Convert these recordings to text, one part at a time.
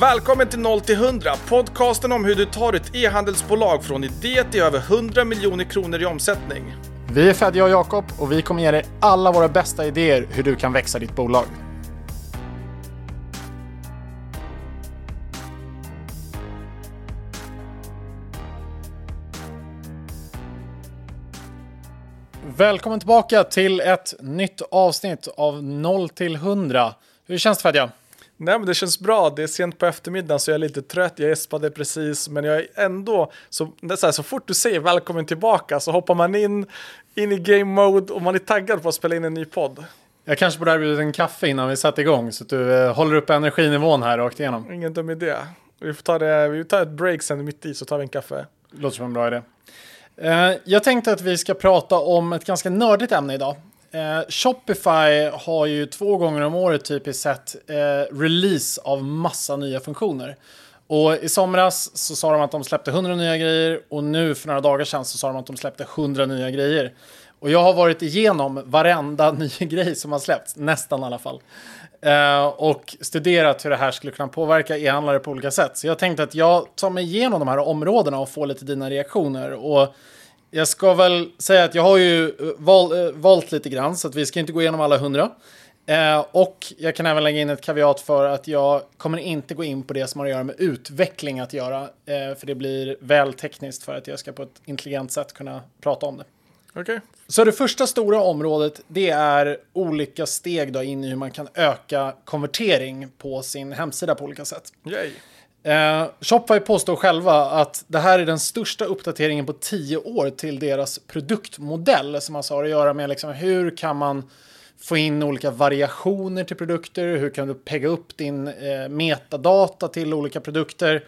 Välkommen till 0 till 100, podcasten om hur du tar ett e-handelsbolag från idé till över 100 miljoner kronor i omsättning. Vi är Fedja och Jakob och vi kommer ge dig alla våra bästa idéer hur du kan växa ditt bolag. Välkommen tillbaka till ett nytt avsnitt av 0 till 100. Hur känns det Fedja? Nej men det känns bra, det är sent på eftermiddagen så jag är lite trött, jag gäspade precis men jag är ändå, så, så, här, så fort du säger välkommen tillbaka så hoppar man in, in i game mode och man är taggad på att spela in en ny podd. Jag kanske borde erbjuda en kaffe innan vi sätter igång så att du eh, håller upp energinivån här rakt igenom. Ingen dum idé. Vi får ta, det, vi tar ett break sen mitt i så tar vi en kaffe. Låter som en bra idé. Eh, jag tänkte att vi ska prata om ett ganska nördigt ämne idag. Eh, Shopify har ju två gånger om året typiskt sett eh, release av massa nya funktioner. Och i somras så sa de att de släppte 100 nya grejer och nu för några dagar sedan så sa de att de släppte 100 nya grejer. Och jag har varit igenom varenda ny grej som har släppts, nästan i alla fall. Eh, och studerat hur det här skulle kunna påverka e-handlare på olika sätt. Så jag tänkte att jag tar mig igenom de här områdena och får lite dina reaktioner. Och jag ska väl säga att jag har ju eh, val, äh, valt lite grann så att vi ska inte gå igenom alla hundra. Eh, och jag kan även lägga in ett kaviat för att jag kommer inte gå in på det som har att göra med utveckling att göra. Eh, för det blir väl tekniskt för att jag ska på ett intelligent sätt kunna prata om det. Okay. Så det första stora området det är olika steg då in i hur man kan öka konvertering på sin hemsida på olika sätt. Yay. Eh, Shopify påstår själva att det här är den största uppdateringen på tio år till deras produktmodell som alltså har att göra med liksom, hur kan man få in olika variationer till produkter, hur kan du pegga upp din eh, metadata till olika produkter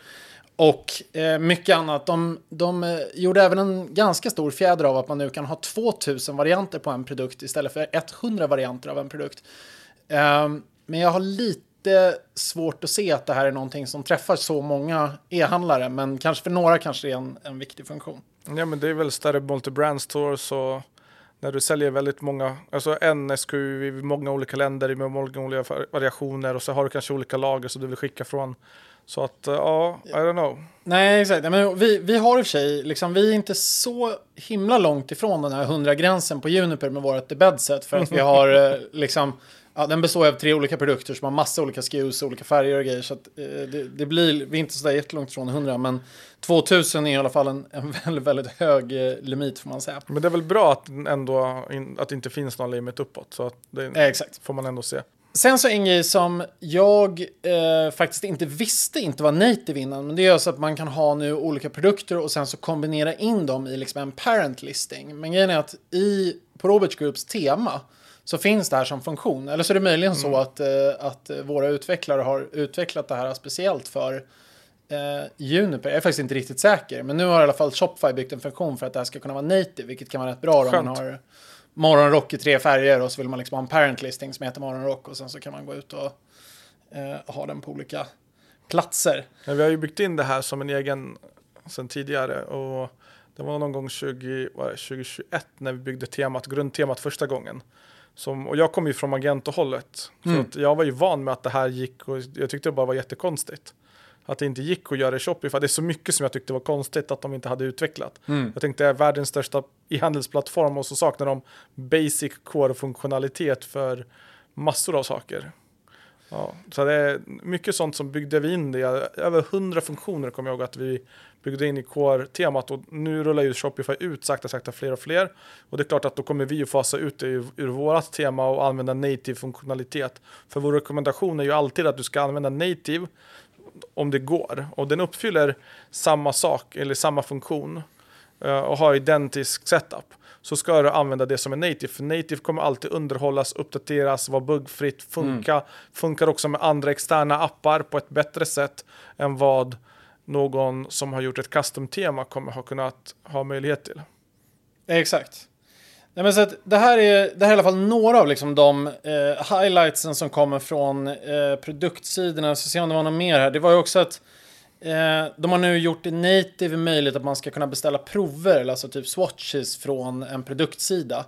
och eh, mycket annat. De, de eh, gjorde även en ganska stor fjäder av att man nu kan ha 2000 varianter på en produkt istället för 100 varianter av en produkt. Eh, men jag har lite lite svårt att se att det här är någonting som träffar så många e-handlare, men kanske för några kanske det är en, en viktig funktion. Ja, men det är väl större multi-brand stores och när du säljer väldigt många, alltså en SKU i många olika länder med många olika variationer och så har du kanske olika lager som du vill skicka från. Så att, ja, uh, I don't know. Nej, exakt. Men vi, vi har i och för sig, liksom, vi är inte så himla långt ifrån den här 100-gränsen på Juniper med vårt debedset för att vi har eh, liksom Ja, den består av tre olika produkter som har massa olika SKUs, olika färger och grejer. Så att, eh, det, det, blir, vi är inte så där jättelångt från 100, men 2000 är i alla fall en, en väldigt, väldigt hög eh, limit får man säga. Men det är väl bra att, ändå, in, att det inte finns någon limit uppåt, så att det eh, exakt. får man ändå se. Sen så en grej som jag eh, faktiskt inte visste inte var native innan, men det är så att man kan ha nu olika produkter och sen så kombinera in dem i liksom en parent listing. Men grejen är att i, på Roberts Groups tema så finns det här som funktion. Eller så är det möjligen mm. så att, eh, att våra utvecklare har utvecklat det här speciellt för eh, Juniper. Jag är faktiskt inte riktigt säker, men nu har i alla fall Shopify byggt en funktion för att det här ska kunna vara native, vilket kan vara rätt bra om man har morgonrock i tre färger och så vill man liksom ha en parent listing som heter morgonrock och sen så kan man gå ut och eh, ha den på olika platser. Ja, vi har ju byggt in det här som en egen sen tidigare och det var någon gång 20, 2021 när vi byggde temat, grundtemat första gången. Som, och jag kom ju från Magento-hållet. Mm. Så jag var ju van med att det här gick och jag tyckte det bara var jättekonstigt. Att det inte gick att göra i Shopify. Det är så mycket som jag tyckte var konstigt att de inte hade utvecklat. Mm. Jag tänkte det är världens största e-handelsplattform och så saknar de basic core-funktionalitet för massor av saker. Ja, så det är mycket sånt som byggde vi in det. Över hundra funktioner kommer jag ihåg att vi byggde in i core-temat och nu rullar ju Shopify ut sakta sakta fler och fler. Och det är klart att då kommer vi ju fasa ut det ur, ur vårat tema och använda native funktionalitet. För vår rekommendation är ju alltid att du ska använda native om det går och den uppfyller samma sak eller samma funktion eh, och har identisk setup så ska du använda det som är native. För native kommer alltid underhållas, uppdateras, vara buggfritt, funka. Mm. Funkar också med andra externa appar på ett bättre sätt än vad någon som har gjort ett custom-tema kommer ha kunnat ha möjlighet till. Exakt. Nej, men så att det, här är, det här är i alla fall några av liksom de eh, highlightsen som kommer från eh, produktsidorna. Så se om det var något mer här. Det var ju också att de har nu gjort det native möjligt att man ska kunna beställa prover, alltså typ swatches från en produktsida.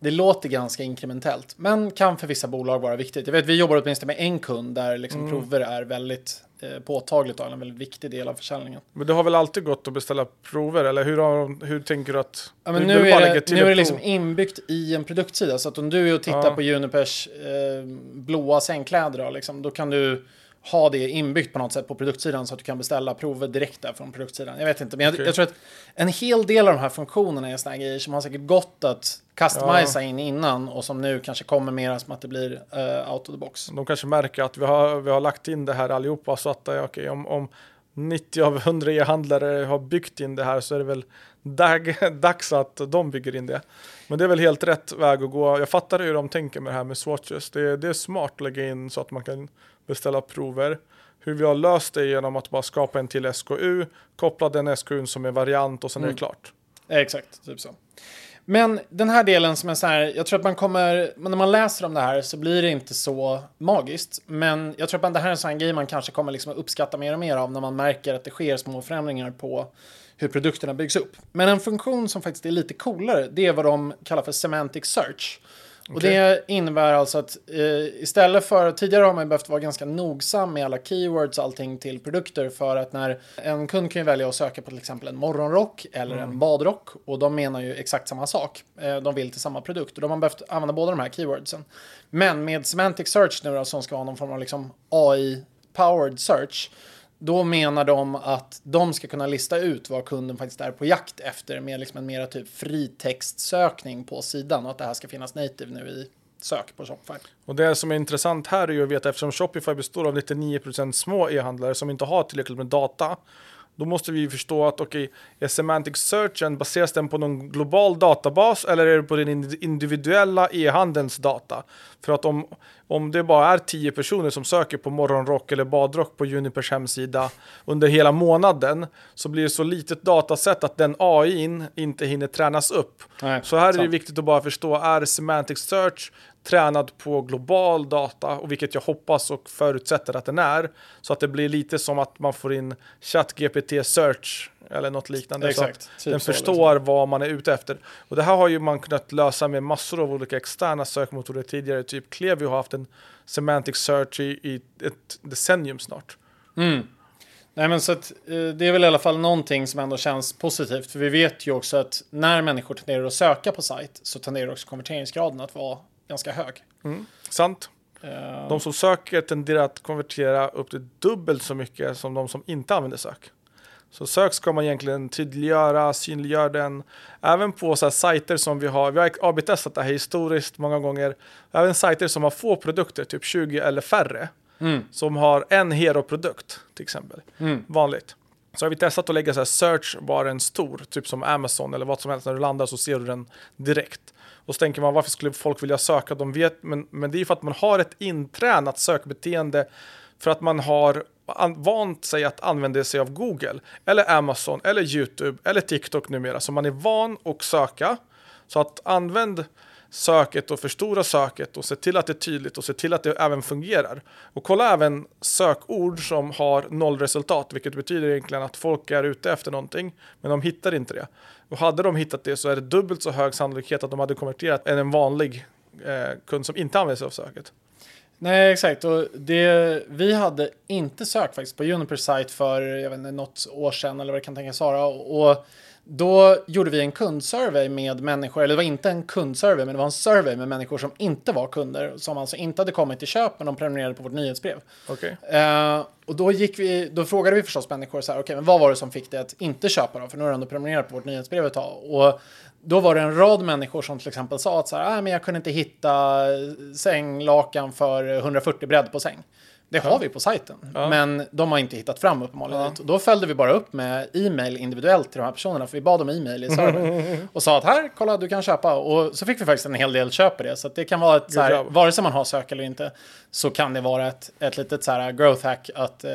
Det låter ganska inkrementellt, men kan för vissa bolag vara viktigt. Jag vet, vi jobbar åtminstone med en kund där liksom Mm. prover är väldigt eh, påtagligt och en väldigt viktig del av försäljningen. Men det har väl alltid gått att beställa prover, eller hur, har, hur tänker du att... Ja, men nu är det, nu är det liksom inbyggt i en produktsida. Så att om du är och tittar Ja. på Unipers eh, blåa sängkläder, då, liksom, då kan du ha det inbyggt på något sätt på produktsidan så att du kan beställa prover direkt där från produktsidan. Jag vet inte, men jag, Okej. jag tror att en hel del av de här funktionerna är här grejer som har säkert gått att customisa in innan och som nu kanske kommer mer som att det blir uh, out of the box. De kanske märker att vi har, vi har lagt in det här allihopa så att okej, om, om 90 av 100 e-handlare har byggt in det här så är det väl dag, dags att de bygger in det. Men det är väl helt rätt väg att gå. Jag fattar hur de tänker med det här med swatches. Det, det är smart att lägga in så att man kan beställa prover. Hur vi har löst det genom att bara skapa en till SKU, koppla den SKUn som är variant och sen är det klart. Eh, Exakt, typ så. Men den här delen som är så här, jag tror att man kommer, när man läser om det här så blir det inte så magiskt. Men jag tror att det här är en sån grej man kanske kommer liksom att uppskatta mer och mer av när man märker att det sker små förändringar på hur produkterna byggs upp. Men en funktion som faktiskt är lite coolare, det är vad de kallar för semantic search. Och Okej. det innebär alltså att eh, istället för, tidigare har man behövt vara ganska nogsam med alla keywords och allting till produkter för att när en kund kan ju välja att söka på till exempel en morgonrock eller en badrock och de menar ju exakt samma sak. Eh, de vill till samma produkt och de har behövt använda båda de här keywordsen. Men med semantic search nu då, som ska vara någon form av liksom AI-powered search då menar de att de ska kunna lista ut vad kunden faktiskt är på jakt efter med liksom en mera typ fritextsökning på sidan och att det här ska finnas native nu i sök på Shopify. Och det som är intressant här är ju att veta eftersom Shopify består av 99% små e-handlare som inte har tillräckligt med data. Då måste vi förstå att okej, är semantic searchen, baseras den på någon global databas eller är det på den indi- individuella e-handelns data? För att om, om det bara är 10 personer som söker på morgonrock eller badrock på Unipers hemsida under hela månaden så blir det så litet dataset att den AI inte hinner tränas upp. Nej, Så här är det sant. viktigt att bara förstå, är semantic search tränad på global data, och vilket jag hoppas och förutsätter att den är, så att det blir lite som att man får in ChatGPT search eller något liknande. Exakt, Så att typ den så, förstår vad man är ute efter. Och det här har ju man kunnat lösa med massor av olika externa sökmotorer tidigare, typ Clevio har haft en semantic search i, i ett decennium snart. Nej men så att eh, det är väl i alla fall någonting som ändå känns positivt. För vi vet ju också att när människor tenderar att söka på sajt så tenderar också konverteringsgraden att vara ganska hög. Sant? Eh, De som söker tenderar att konvertera upp till dubbelt så mycket som de som inte använder sök. Så sök ska man egentligen tydliggöra, synliggöra den. Även på så här sajter som vi har, vi har AB-testat det här historiskt många gånger. Även sajter som har få produkter, typ 20 eller färre. Som har en hero-produkt till exempel. Vanligt. Så har vi testat att lägga så här en stor, typ som Amazon eller vad som helst. När du landar så ser du den direkt. Och så tänker man varför skulle folk vilja söka? De vet, men, men det är för att man har ett intränat sökbeteende för att man har vant sig att använda sig av Google eller Amazon eller YouTube eller TikTok numera. Så man är van att söka. Så att använd söket och förstora söket och se till att det är tydligt och se till att det även fungerar. Och kolla även sökord som har noll resultat, vilket betyder egentligen att folk är ute efter någonting, men de hittar inte det. Och hade de hittat det så är det dubbelt så hög sannolikhet att de hade konverterat än en vanlig eh, kund som inte använder sig av söket. Nej, exakt. Och det, vi hade inte sökt faktiskt på Juniper site för jag vet inte, något år sedan eller vad det kan tänkas vara. Och då gjorde vi en kundsurvey med människor, eller det var inte en kundsurvey, men det var en survey med människor som inte var kunder, som alltså inte hade kommit till köp, men de prenumererade på vårt nyhetsbrev. Okej. Eh, och då, gick vi, då frågade vi förstås människor så här, okej, men vad var det som fick dig att inte köpa då? För nu har du ändå prenumererat på vårt nyhetsbrev ett tag. Och då var det en rad människor som till exempel sa att så här, ah, men jag kunde inte hitta sänglakan för 140 bredd på säng. Det har vi på sajten, men de har inte hittat fram uppenbarligen. Och Då följde vi bara upp med e-mail individuellt till de här personerna, för vi bad om e-mail i servern. och sa att här, kolla, du kan köpa. Och så fick vi faktiskt en hel del köp på det. Så det kan vara ett, så här, vare sig man har sök eller inte, så kan det vara ett, ett litet så här growth hack att, eh,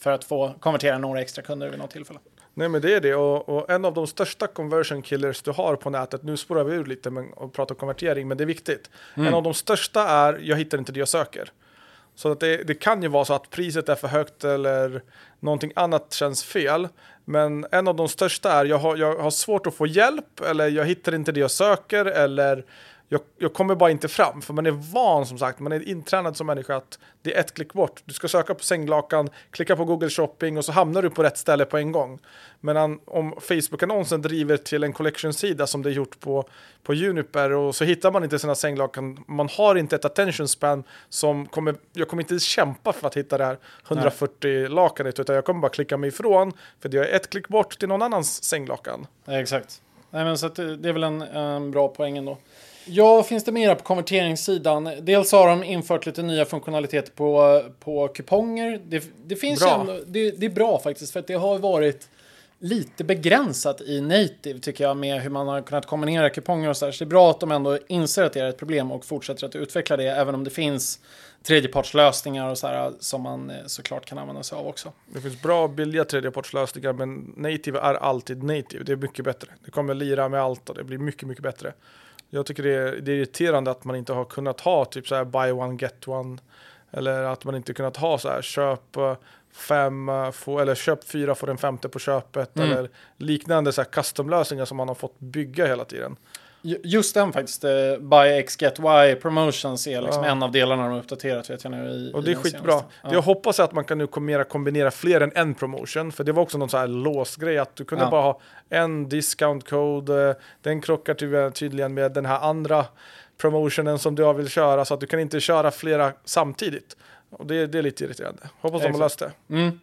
för att få konvertera några extra kunder vid något tillfälle. Nej men det är det och, och en av de största conversion killers du har på nätet, nu spårar vi ur lite men, och pratar konvertering men det är viktigt. En av de största är, jag hittar inte det jag söker. Så att det, det kan ju vara så att priset är för högt eller någonting annat känns fel. Men en av de största är, jag har, jag har svårt att få hjälp eller jag hittar inte det jag söker eller jag, jag kommer bara inte fram, för man är van som sagt, man är intränad som människa att det är ett klick bort. Du ska söka på sänglakan, klicka på Google Shopping och så hamnar du på rätt ställe på en gång. Men om Facebook-annonsen driver till en collection-sida som det är gjort på, på Juniper och så hittar man inte sina sänglakan, man har inte ett attention span som kommer, jag kommer inte kämpa för att hitta det här 140 Nej. lakanet utan jag kommer bara klicka mig ifrån för det är ett klick bort till någon annans sänglakan. Ja, exakt. Nej, men så det är väl en, en bra poäng ändå. Ja, finns det mer på konverteringssidan? Dels har de infört lite nya funktionaliteter på, på kuponger. Det, det finns bra. Ändå, det, det, är bra faktiskt, för att det har varit lite begränsat i native tycker jag med hur man har kunnat kombinera kuponger och så där. Så det är bra att de ändå inser att det är ett problem och fortsätter att utveckla det, även om det finns tredjepartslösningar och så här som man eh, såklart kan använda sig av också. Det finns bra billiga tredjepartslösningar, men native är alltid native. Det är mycket bättre. Det kommer lira med allt och det blir mycket, mycket bättre. Jag tycker det är, det är irriterande att man inte har kunnat ha typ så här buy one get one. Eller att man inte kunnat ha så här köp eh, fem, eh, få, eller köp fyra får den femte på köpet. Mm. Eller liknande så här custom-lösningar som man har fått bygga hela tiden. Just den faktiskt, uh, Buy X Get Y Promotions är liksom ja. en av delarna de har uppdaterat vet jag nu. I, och det är skitbra. Ja. Jag hoppas att man kan nu kombinera, kombinera fler än en promotion. För det var också någon sån här låsgrej att du kunde ja. bara ha en discount code. Den krockar tydligen med den här andra promotionen som du vill köra. Så att du kan inte köra flera samtidigt. Och det, det är lite irriterande. Hoppas de har löst det. Mm.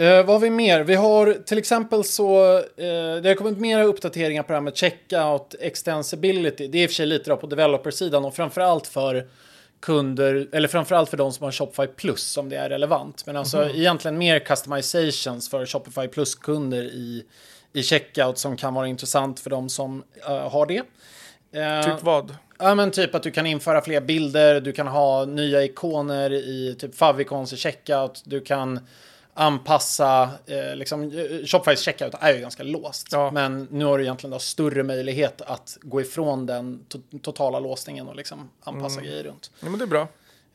Uh, vad har vi mer? Vi har till exempel så, uh, det har kommit mera uppdateringar på det här med checkout extensibility. Det är i och för sig lite på developer-sidan och framförallt för kunder, eller framförallt för de som har Shopify Plus som det är relevant. Men alltså mm. egentligen mer customizations för Shopify Plus-kunder i, i checkout som kan vara intressant för de som uh, har det. typ vad? Ja men typ att du kan införa fler bilder, du kan ha nya ikoner i typ favicons i checkout, du kan anpassa, eh, liksom, eh, Shopifys checkout är ju ganska låst. Ja. Men nu har du egentligen då större möjlighet att gå ifrån den to totala låsningen och liksom anpassa mm. grejer runt. Ja, men det är bra.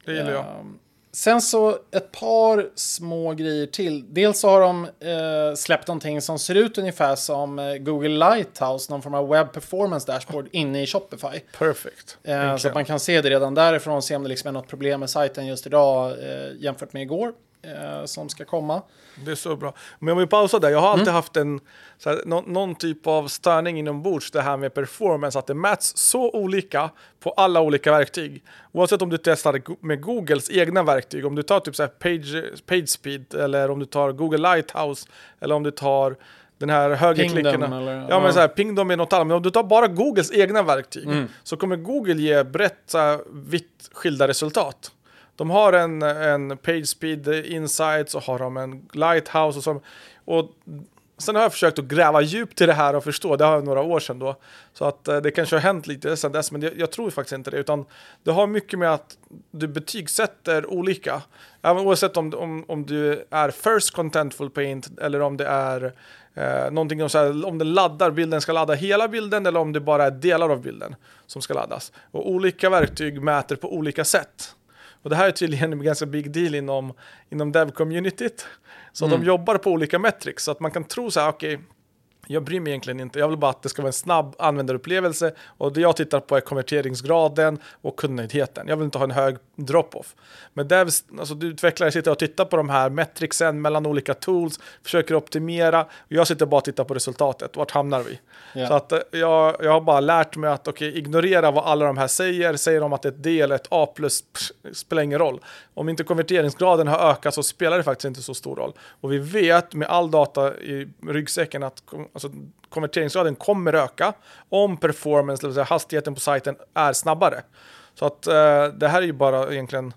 Det gillar jag. Ehm, sen så ett par små grejer till. Dels så har de eh, släppt någonting som ser ut ungefär som eh, Google Lighthouse, någon form av web performance dashboard inne i Shopify. Perfect. Eh, så att man kan se det redan därifrån se om det liksom är något problem med sajten just idag eh, jämfört med igår eh, som ska komma. Det är så bra. Men jag vill pausa där. Jag har alltid mm. haft en, här, no, någon typ av störning inombords, det här med performance, att det mäts så olika på alla olika verktyg. Oavsett om du testar med Googles egna verktyg, om du tar typ så här page, speed eller om du tar Google Lighthouse eller om du tar den här högerklicken. Ja, ja, men så här, ping dem med något annat. Men om du tar bara Googles egna verktyg mm. så kommer Google ge brett så här, vitt skilda resultat. De har en, en PageSpeed Insights och har de en Lighthouse och så. Och sen har jag försökt att gräva djupt i det här och förstå. Det har jag några år sedan då. Så att eh, det kanske har hänt lite sedan dess, men det, jag tror faktiskt inte det. Utan det har mycket med att du betygsätter olika. Även oavsett om, om, om du är first contentful paint eller om det är eh, någonting om, så här, om den laddar, bilden ska ladda hela bilden eller om det bara är delar av bilden som ska laddas. Och olika verktyg mäter på olika sätt. Och det här är tydligen en ganska big deal inom, inom dev-communityt. Så mm. de jobbar på olika metrics, så att man kan tro så här, okej, okay, jag bryr mig egentligen inte. Jag vill bara att det ska vara en snabb användarupplevelse och det jag tittar på är konverteringsgraden och kundnöjdheten. Jag vill inte ha en hög drop-off. Men devs, alltså du utvecklare sitter och tittar på de här metricsen mellan olika tools, försöker optimera och jag sitter bara och tittar på resultatet. Vart hamnar vi? Yeah. Så att eh, jag, jag har bara lärt mig att okay, ignorera vad alla de här säger. Säger de att ett D eller ett A plus spelar ingen roll. Om inte konverteringsgraden har ökat så spelar det faktiskt inte så stor roll. Och vi vet med all data i ryggsäcken att alltså, konverteringsgraden kommer öka om performance, det vill säga hastigheten på sajten, är snabbare. Så att eh, det här är ju bara egentligen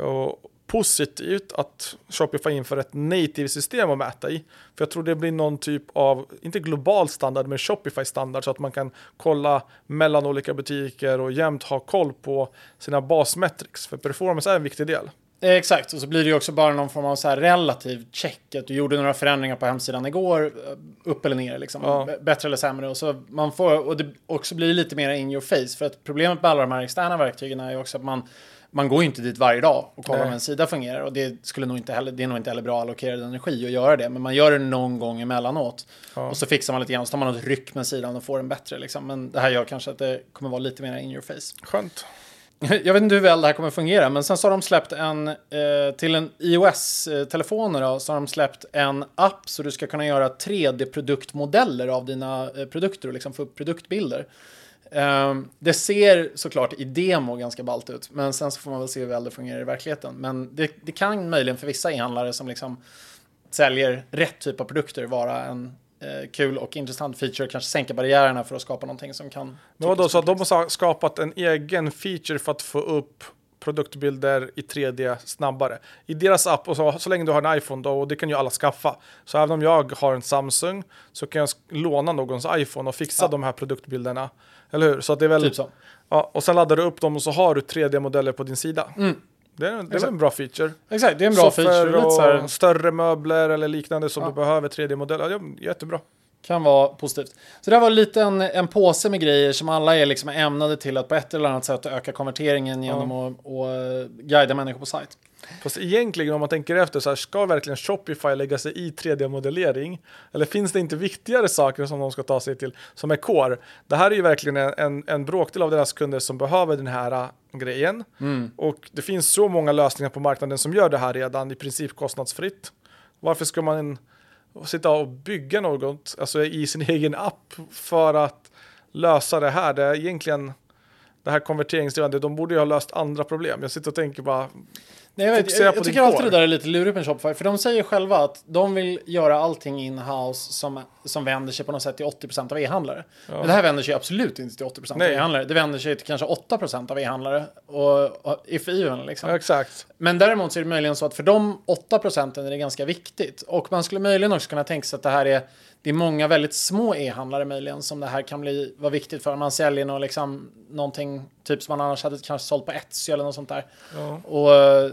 uh, positivt att Shopify inför ett native-system att mäta i. För jag tror det blir någon typ av, inte global standard, men Shopify-standard så att man kan kolla mellan olika butiker och jämt ha koll på sina basmetrics. För performance är en viktig del. Exakt, och så blir det ju också bara någon form av så här relativ check. Att du gjorde några förändringar på hemsidan igår, eh, upp eller ner, liksom. Ja. bättre eller sämre. Och, så man får, och det också blir lite mer in your face. För att problemet med alla de här externa verktygen är ju också att man man går ju inte dit varje dag och kollar om en sida fungerar. Och det, skulle nog inte heller, det är nog inte heller bra allokerad energi att göra det. Men man gör det någon gång emellanåt. Ja. Och så fixar man lite grann, så tar man något ryck med sidan och får den bättre. Liksom. Men det här gör kanske att det kommer vara lite mer in your face. Skönt. Jag vet inte hur väl det här kommer fungera, men sen så har de släppt en, eh, till en iOS-telefoner eh, då, så har de släppt en app så du ska kunna göra 3D-produktmodeller av dina eh, produkter och liksom få upp produktbilder. Eh, det ser såklart i demo ganska ballt ut, men sen så får man väl se hur väl det fungerar i verkligheten. Men det, det kan möjligen för vissa e-handlare som liksom säljer rätt typ av produkter vara en kul och intressant feature, kanske sänka barriärerna för att skapa någonting som kan... Men vadå, så att de har skapat en egen feature för att få upp produktbilder i 3D snabbare. I deras app, och så, så länge du har en iPhone då, och det kan ju alla skaffa. Så även om jag har en Samsung så kan jag låna någons iPhone och fixa Ja. de här produktbilderna. Eller hur? Så att det är väl... Typ så. Ja, och sen laddar du upp dem och så har du 3D-modeller på din sida. Det är, det Exakt. en bra feature. Exakt, det är en bra Soffor feature. Och större möbler eller liknande som Ja. du behöver 3D-modeller. Ja, jättebra. Kan vara positivt. Så det här var lite en, en påse med grejer som alla är liksom ämnade till att på ett eller annat sätt öka konverteringen genom att och, eh, guida människor på sajt. Fast egentligen om man tänker efter så här, ska verkligen Shopify lägga sig i 3D-modellering? Eller finns det inte viktigare saker som de ska ta sig till som är core? Det här är ju verkligen en, en, bråkdel av deras kunder som behöver den här äh, grejen. Och det finns så många lösningar på marknaden som gör det här redan i princip kostnadsfritt. Varför ska man sitta och bygga något alltså i sin egen app för att lösa det här? Det är egentligen det här konverteringsdrivande, de borde ju ha löst andra problem. Jag sitter och tänker bara, Nej, jag, vet, jag, jag tycker alltid det där är lite lurigt med Shopify. För de säger själva att de vill göra allting in-house som, som vänder sig på något sätt till 80% av e-handlare. Men det här vänder sig absolut inte till 80% av Nej. e-handlare. Det vänder sig till kanske 8% av e-handlare. Och, och if even liksom. ja, exakt. Men däremot så är det möjligen så att för de 8 procenten är det ganska viktigt. Och man skulle möjligen också kunna tänka sig att det här är, det är många väldigt små e-handlare möjligen som det här kan bli, vara viktigt för. Man säljer något, liksom, någonting typ som man annars hade kanske sålt på Etsy eller något sånt där. Ja. Och eh,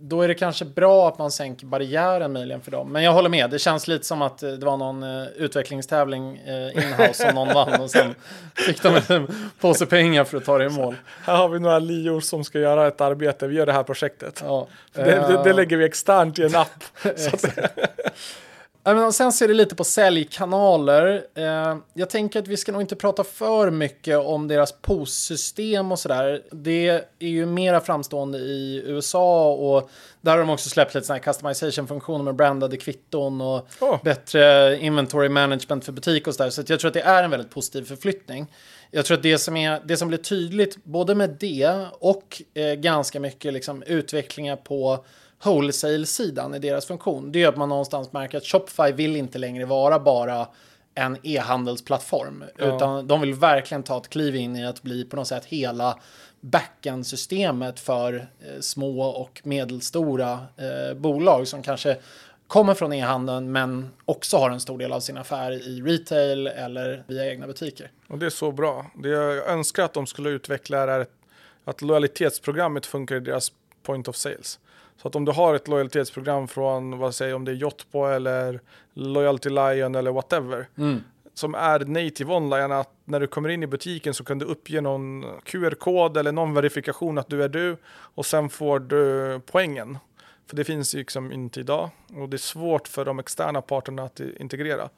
då är det kanske bra att man sänker barriären möjligen för dem. Men jag håller med, det känns lite som att eh, det var någon eh, utvecklingstävling eh, inhouse som någon vann och sen fick de en påse pengar för att ta det i mål. Här har vi några lior som ska göra ett arbete. Vi gör det här projektet. Ja. Det, det, det Eh, lägger vi externt i en app. men sen ser det lite på säljkanaler. Eh, jag tänker att vi ska nog inte prata för mycket om deras POS-system och sådär. Det är ju mera framstående i USA och där har de också släppt lite sådana här customization-funktioner med brandade kvitton och Åh. bättre inventory management för butik och sådär. Så jag tror att det är en väldigt positiv förflyttning. Jag tror att det som, är, det som blir tydligt både med det och eh, ganska mycket liksom, utvecklingar på wholesale-sidan i deras funktion. Det är att man någonstans märker att Shopify vill inte längre vara bara en e-handelsplattform. Ja. Utan de vill verkligen ta ett kliv in i att bli på något sätt hela backend-systemet för eh, små och medelstora eh, bolag som kanske kommer från e-handeln men också har en stor del av sin affär i retail eller via egna butiker. och det är så bra. Det jag önskar att de skulle utveckla är att lojalitetsprogrammet funkar i deras point of sales. Så att om du har ett lojalitetsprogram från, vad säger om det är Jotpo eller Loyalty Lion eller whatever. Som är native online, att när du kommer in i butiken så kan du uppge någon QR-kod eller någon verifikation att du är du. Och sen får du poängen. För det finns ju liksom inte idag. Och det är svårt för de externa parterna att integrera.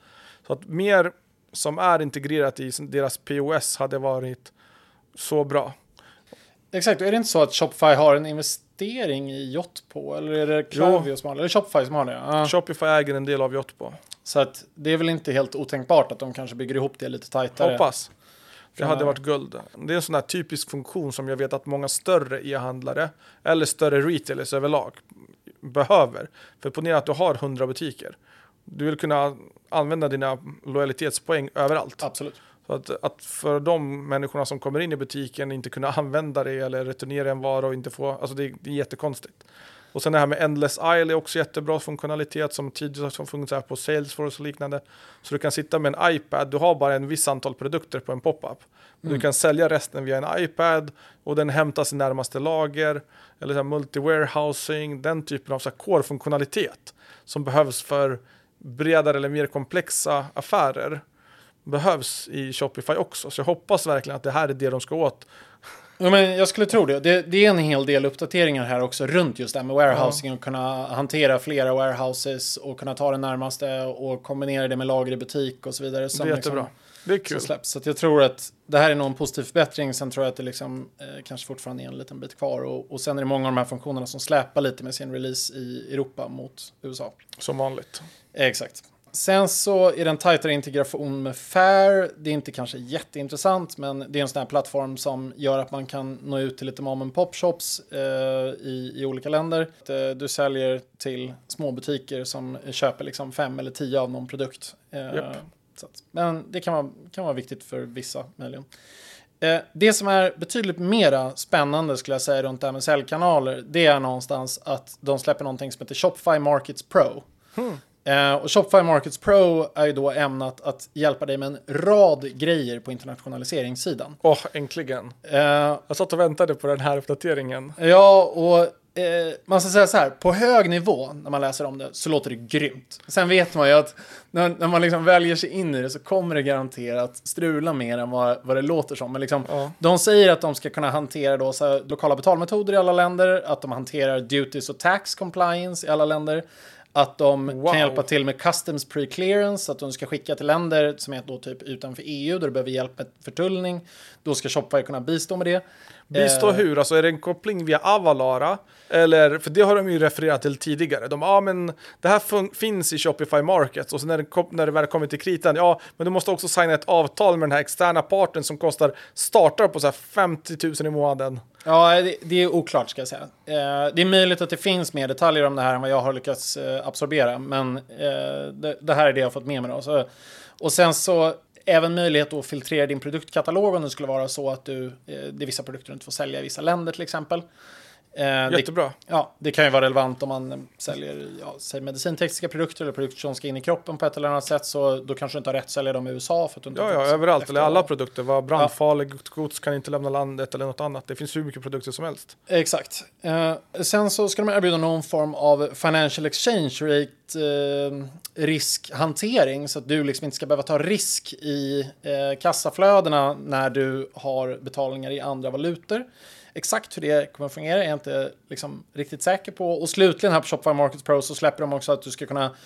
Så att mer som är integrerat i deras POS hade varit så bra. Exakt, och är det inte så att Shopify har en investering i Jotpo? Eller är det Klaviyo som har det? Eller Shopify som har det? Ja. Shopify äger en del av Jotpo. Så att det är väl inte helt otänkbart att de kanske bygger ihop det lite tajtare. Hoppas. Det hade varit guld. Det är en sån här typisk funktion som jag vet att många större e-handlare eller större retailers överlag behöver. För ponera att du har 100 butiker. Du vill kunna använda dina lojalitetspoäng överallt. Absolut. Så att, att för de människorna som kommer in i butiken inte kunna använda det eller returnera en vara och inte få, alltså det, det är jättekonstigt. Och sen det här med Endless Aisle är också jättebra funktionalitet som tidigare har här på Salesforce och liknande. Så du kan sitta med en iPad, du har bara en viss antal produkter på en pop-up. Men Du kan sälja resten via en iPad och den hämtas i närmaste lager. Eller så multi-warehousing, den typen av core-funktionalitet som behövs för bredare eller mer komplexa affärer behövs i Shopify också. Så jag hoppas verkligen att det här är det de ska åt. Ja, men jag skulle tro det. det. Det är en hel del uppdateringar här också runt just det här med warehousing och kunna hantera flera warehouses och kunna ta det närmaste och kombinera det med lager i butik och så vidare. Det Som är jättebra. liksom, Det är kul. släpps. Så jag tror att det här är nog en positiv förbättring. Sen tror jag att det liksom, eh, kanske fortfarande är en liten bit kvar. Och, och sen är det många av de här funktionerna som släpar lite med sin release i Europa mot USA. Som vanligt. Exakt. Sen så är det en tajtare integration med Fair. Det är inte kanske jätteintressant, men det är en sån här plattform som gör att man kan nå ut till lite mom and pop shops eh, i, i olika länder. Eh, Du säljer till små butiker som köper liksom fem eller tio av någon produkt. Eh, så att, men det kan vara, kan vara viktigt för vissa möjligen. Eh, det som är betydligt mera spännande skulle jag säga runt det här med säljkanaler, det är någonstans att de släpper någonting som heter Shopify Markets Pro. Eh, och Shopify Markets Pro är ju då ämnat att hjälpa dig med en rad grejer på internationaliseringssidan. Åh, äntligen. Eh, Jag satt och väntade på den här uppdateringen. ja, och eh, man ska säga så här, på hög nivå när man läser om det så låter det grymt. Sen vet man ju att när, när man liksom väljer sig in i det så kommer det garanterat strula mer än vad, vad det låter som. Men liksom, Ja. de säger att de ska kunna hantera då, så här, lokala betalmetoder i alla länder, att de hanterar duties och tax compliance i alla länder. Att de Wow. kan hjälpa till med customs pre-clearance, att de ska skicka till länder som är då typ utanför EU, där du behöver hjälp med förtullning. Då ska Shopify kunna bistå med det. Bistå Eh, hur? Alltså är det en koppling via Avalara? Eller, för det har de ju refererat till tidigare. De, ja men det här finns i Shopify Markets och sen när det, när det väl kommer till kritan, ja men du måste också signa ett avtal med den här externa parten som kostar, startar på så här 50 000 i månaden. Ja, det, det är oklart ska jag säga. Eh, det är möjligt att det finns mer detaljer om det här än vad jag har lyckats eh, absorbera, men eh, det, det här är det jag har fått med mig. Då. Så, och sen så även möjlighet att filtrera din produktkatalog om det skulle vara så att du, eh, det är vissa produkter du inte får sälja i vissa länder till exempel. Eh, det, Jättebra. ja, det kan ju vara relevant om man eh, säljer ja, säg medicintekniska produkter eller produkter som ska in i kroppen på ett eller annat sätt. Så då kanske du inte har rätt att sälja dem i USA. För att du inte Ja, ja, överallt. efter- Eller alla produkter. Vad brandfarligt gods kan inte lämna landet eller något annat. Det finns hur mycket produkter som helst. Exakt. Eh, sen så ska de erbjuda någon form av financial exchange rate eh, riskhantering så att du liksom inte ska behöva ta risk i eh, kassaflödena när du har betalningar i andra valutor. Exakt hur det kommer att fungera är jag inte liksom riktigt säker på. Och slutligen här på Shopify Markets Pro så släpper de också att du ska kunna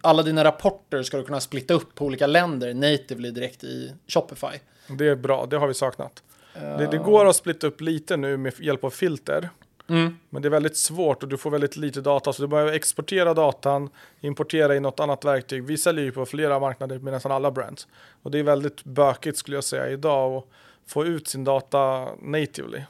alla dina rapporter ska du kunna splitta upp på olika länder natively direkt i Shopify. Det är bra, det har vi saknat. Det, det går att splitta upp lite nu med hjälp av filter. Mm. Men det är väldigt svårt och du får väldigt lite data. Så du behöver exportera datan, importera i något annat verktyg. Vi säljer ju på flera marknader med nästan alla brands. Och det är väldigt bökigt skulle jag säga idag att få ut sin data natively.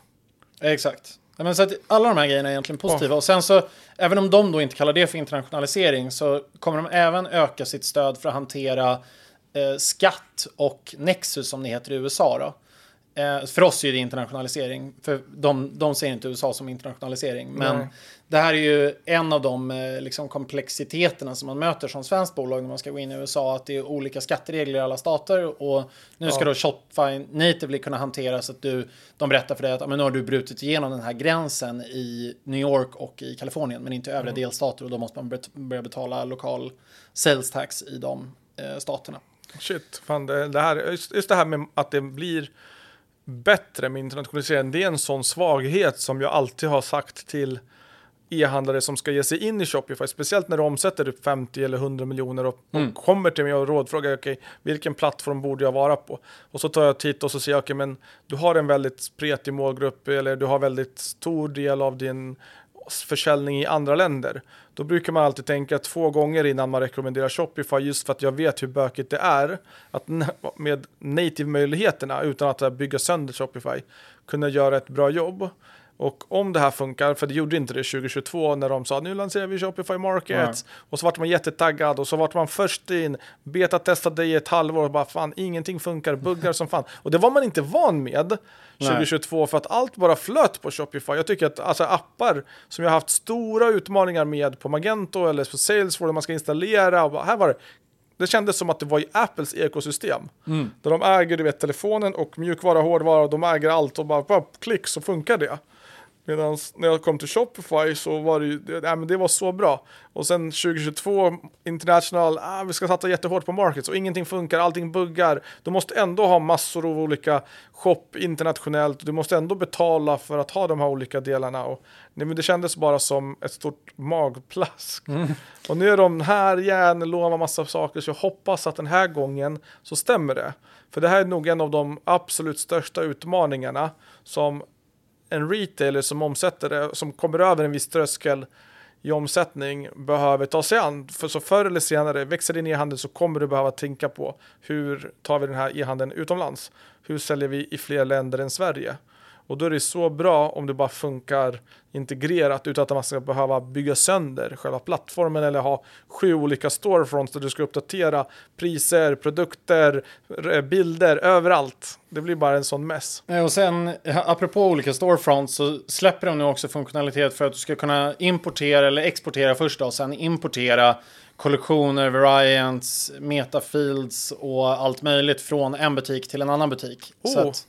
Exakt. Men så att alla de här grejerna är egentligen positiva. Och sen så, även om de då inte kallar det för internationalisering, så kommer de även öka sitt stöd för att hantera eh, skatt och Nexus som det heter i USA. Då. Eh, för oss är det internationalisering, för de, de ser inte USA som internationalisering. Men Nej. det här är ju en av de eh, liksom komplexiteterna som man möter som svenskt bolag när man ska gå in i USA. Att det är olika skatteregler i alla stater. Och nu ska Ja. då Shopify natively kunna hantera så att du, de berättar för dig att men nu har du brutit igenom den här gränsen i New York och i Kalifornien, men inte i övriga delstater. Och då måste man bet- börja betala lokal sales tax i de eh, staterna. Shit, fan det, det här, just, just det här med att det blir bättre med internationalisering, det är en sån svaghet som jag alltid har sagt till e-handlare som ska ge sig in i Shopify, speciellt när du omsätter upp 50 eller 100 miljoner och, och kommer till mig och rådfrågar, okej, vilken plattform borde jag vara på? Och så tar jag titt och så säger jag, okej, men du har en väldigt spretig målgrupp eller du har väldigt stor del av din försäljning i andra länder. Då brukar man alltid tänka två gånger innan man rekommenderar Shopify just för att jag vet hur bökigt det är att med native-möjligheterna utan att bygga sönder Shopify kunna göra ett bra jobb. Och om det här funkar, för det gjorde inte det 2022 när de sa nu lanserar vi Shopify Markets och så vart man jättetaggad och så vart man först in, betatestade i ett halvår och bara fan ingenting funkar, buggar som fan. Och det var man inte van med 2022 för att allt bara flöt på Shopify. Jag tycker att alltså, appar som jag haft stora utmaningar med på Magento eller på Salesforce där man ska installera och bara, här var det det kändes som att det var i Apples ekosystem. Där de äger du vet, telefonen och mjukvara, hårdvara, de äger allt och bara, bara klick så funkar det. Medan när jag kom till Shopify så var det ju, det, nej, men det var så bra. Och sen 2022, international, ah, vi ska satsa jättehårt på markets och ingenting funkar, allting buggar. Du måste ändå ha massor av olika shop internationellt. Du måste ändå betala för att ha de här olika delarna. Och, nej, men det kändes bara som ett stort magplask. Mm. Och nu är de här igen, lovar massa saker, så jag hoppas att den här gången så stämmer det. För det här är nog en av de absolut största utmaningarna som en retailer som omsätter det, som kommer över en viss tröskel i omsättning behöver ta sig an. För så förr eller senare, växer din e-handel så kommer du behöva tänka på hur tar vi den här e-handeln utomlands? Hur säljer vi i fler länder än Sverige? Och då är det så bra om det bara funkar integrerat utan att man ska behöva bygga sönder själva plattformen eller ha sju olika storefronts där du ska uppdatera priser, produkter, bilder överallt. Det blir bara en sån mess. Och sen apropå olika storefronts så släpper de nu också funktionalitet för att du ska kunna importera eller exportera först och sen importera kollektioner, variants, metafields och allt möjligt från en butik till en annan butik. Oh. Så att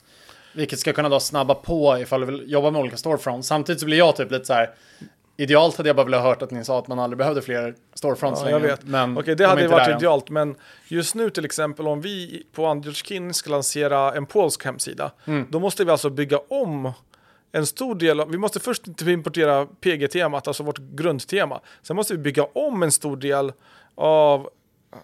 vilket ska kunna då snabba på ifall du vill jobba med olika storefronts. Samtidigt så blir jag typ lite så här. Idealt hade jag bara velat hört att ni sa att man aldrig behövde fler storefronts ja, längre. Men Okej, det hade ju varit idealt. Men just nu till exempel om vi på Andriotskin ska lansera en polsk hemsida. Mm. Då måste vi alltså bygga om en stor del av, vi måste först importera PG-temat, alltså vårt grundtema. Sen måste vi bygga om en stor del av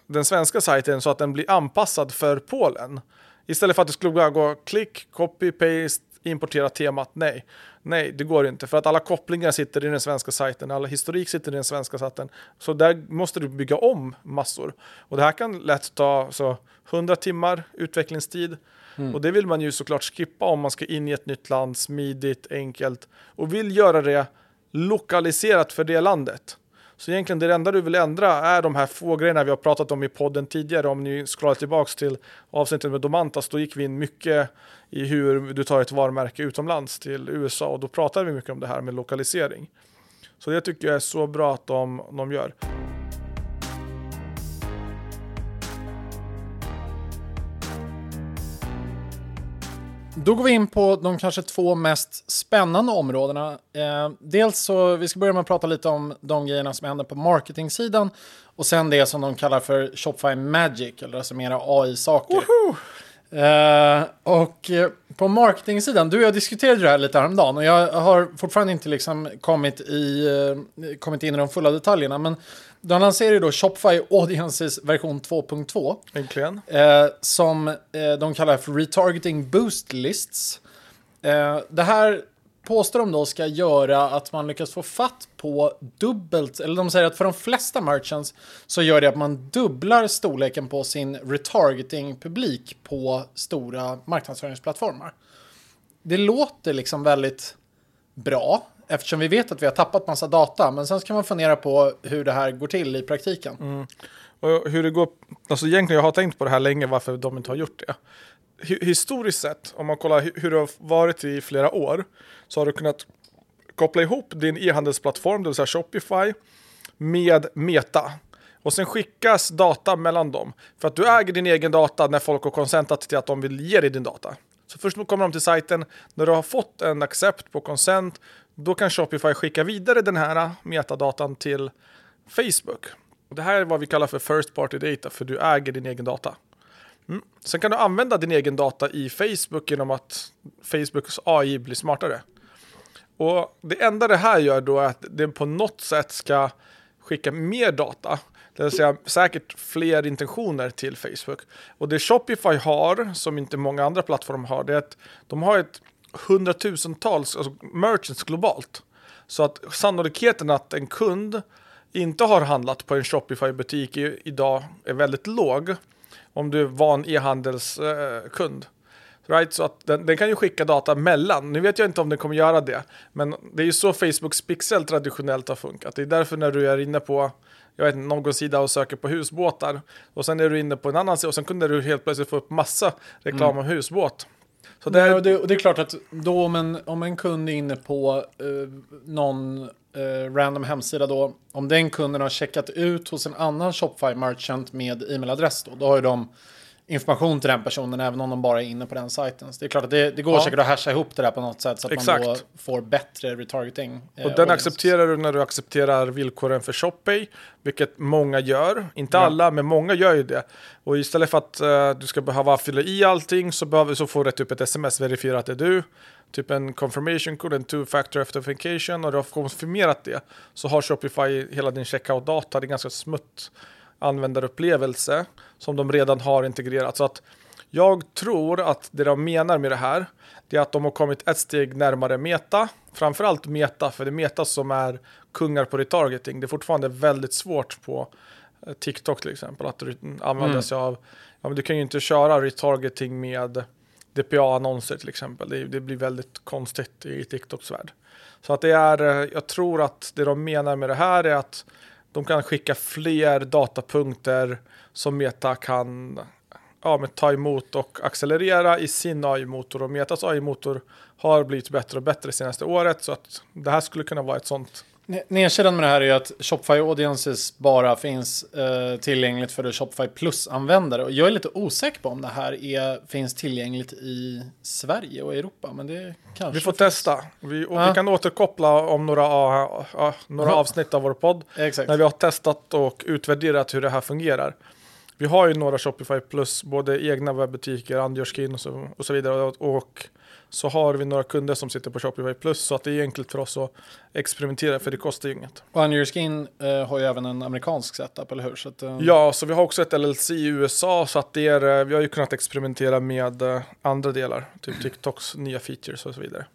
den svenska sajten så att den blir anpassad för Polen. Istället för att det skulle bara gå klick, copy, paste, importera temat. Nej, nej, det går inte för att alla kopplingar sitter i den svenska sajten, alla historik sitter i den svenska sajten. Så där måste du bygga om massor och det här kan lätt ta så 100 timmar utvecklingstid. Mm. Och det vill man ju såklart skippa om man ska in i ett nytt land, smidigt, enkelt och vill göra det lokaliserat för det landet. Så egentligen det enda du vill ändra är de här få grejerna vi har pratat om i podden tidigare. Om ni scrollar tillbaks till avsnittet med Domantas, då gick vi in mycket i hur du tar ett varumärke utomlands till USA och då pratade vi mycket om det här med lokalisering. Så det tycker jag är så bra att de, de gör. Då går vi in på de kanske två mest spännande områdena. Eh, dels så, vi ska börja med att prata lite om de grejerna som händer på marketingsidan och sen det som de kallar för Shopify Magic, eller alltså mera AI-saker. Eh, och eh, på marketingsidan, du och jag diskuterade det här lite häromdagen och jag har fortfarande inte liksom kommit, i, eh, kommit in i de fulla detaljerna. Men de lanserar ju då Shopify Audiences version 2.2. Äntligen. Som de kallar för Retargeting Boost Lists. Det här påstår de då ska göra att man lyckas få fatt på dubbelt, eller de säger att för de flesta merchants så gör det att man dubblar storleken på sin retargeting-publik på stora marknadsföringsplattformar. Det låter liksom väldigt bra eftersom vi vet att vi har tappat massa data. Men sen ska man fundera på hur det här går till i praktiken. Mm. Och hur det går, alltså egentligen jag har tänkt på det här länge varför de inte har gjort det. Historiskt sett, om man kollar hur det har varit i flera år, så har du kunnat koppla ihop din e-handelsplattform, det vill säga Shopify, med Meta. Och sen skickas data mellan dem. För att du äger din egen data när folk har konsentat till att de vill ge dig din data. Så först kommer de till sajten, när du har fått en accept på consent, då kan Shopify skicka vidare den här metadatan till Facebook. Det här är vad vi kallar för first party data, för du äger din egen data. Mm. Sen kan du använda din egen data i Facebook genom att Facebooks AI blir smartare. Och det enda det här gör då är att det på något sätt ska skicka mer data. Det vill säga säkert fler intentioner till Facebook. Och det Shopify har, som inte många andra plattformar har, det är att de har ett hundratusentals alltså merchants globalt. Så att sannolikheten att en kund inte har handlat på en Shopify-butik idag är väldigt låg. Om du är van e-handelskund. Right? Så att den, den, kan ju skicka data mellan. Nu vet jag inte om den kommer göra det. Men det är ju så Facebooks pixel traditionellt har funkat. Det är därför när du är inne på jag vet någon sida och söker på husbåtar. Och sen är du inne på en annan sida och sen kunde du helt plötsligt få upp massa reklam mm. om husbåt. Så det, är... det, och det är klart att då om en, om en kund är inne på uh, någon eh, random hemsida då, om den kunden har checkat ut hos en annan Shopify merchant med e-mailadress då, då har ju de information till den personen även om de bara är inne på den sajten. Så det är klart att det, det går Ja. säkert att hasha ihop det där på något sätt så att man då Exakt. får bättre retargeting. eh, Och den audience. accepterar du när du accepterar villkoren för ShopPay, vilket många gör. Inte Ja. alla, men många gör ju det. Och istället för att eh, du ska behöva fylla i allting så, behöver, så får du typ ett sms verifierat att det är du. Typ en confirmation code, en two-factor authentication och du har konfirmerat det. Så har Shopify hela din checkout-data, det är ganska smutt användarupplevelse som de redan har integrerat. Så att jag tror att det de menar med det här, det är att de har kommit ett steg närmare Meta. Framförallt Meta, för det är Meta som är kungar på retargeting. Det är fortfarande väldigt svårt på eh, TikTok till exempel att re- använda Mm. sig av, ja men du kan ju inte köra retargeting med DPA-annonser till exempel. Det, det blir väldigt konstigt i TikToks värld. Så att det är, eh, jag tror att det de menar med det här är att de kan skicka fler datapunkter som Meta kan ja, men ta emot och accelerera i sin AI-motor. Och Metas AI-motor har blivit bättre och bättre senaste året. Så att det här skulle kunna vara ett sånt. Ne- Nedsidan med det här är ju att Shopify Audiences bara finns eh, tillgängligt för Shopify Plus-användare. Och jag är lite osäker på om det här är, finns tillgängligt i Sverige och Europa. Men det kanske Vi får finns. testa. Vi, och Ja. vi kan återkoppla om några, ja, några avsnitt av vår podd. Exakt. När vi har testat och utvärderat hur det här fungerar. Vi har ju några Shopify Plus, både egna webbutiker, Andjörskin och så, och så vidare. Och, och så har vi några kunder som sitter på Shopify Plus. Så att det är enkelt för oss att experimentera, för det kostar ju inget. Och On Your Skin eh, har ju även en amerikansk setup, eller hur? Så att, eh, Ja, så vi har också ett LLC i USA. Så att det är, eh, vi har ju kunnat experimentera med eh, andra delar. Typ TikToks nya features och så vidare.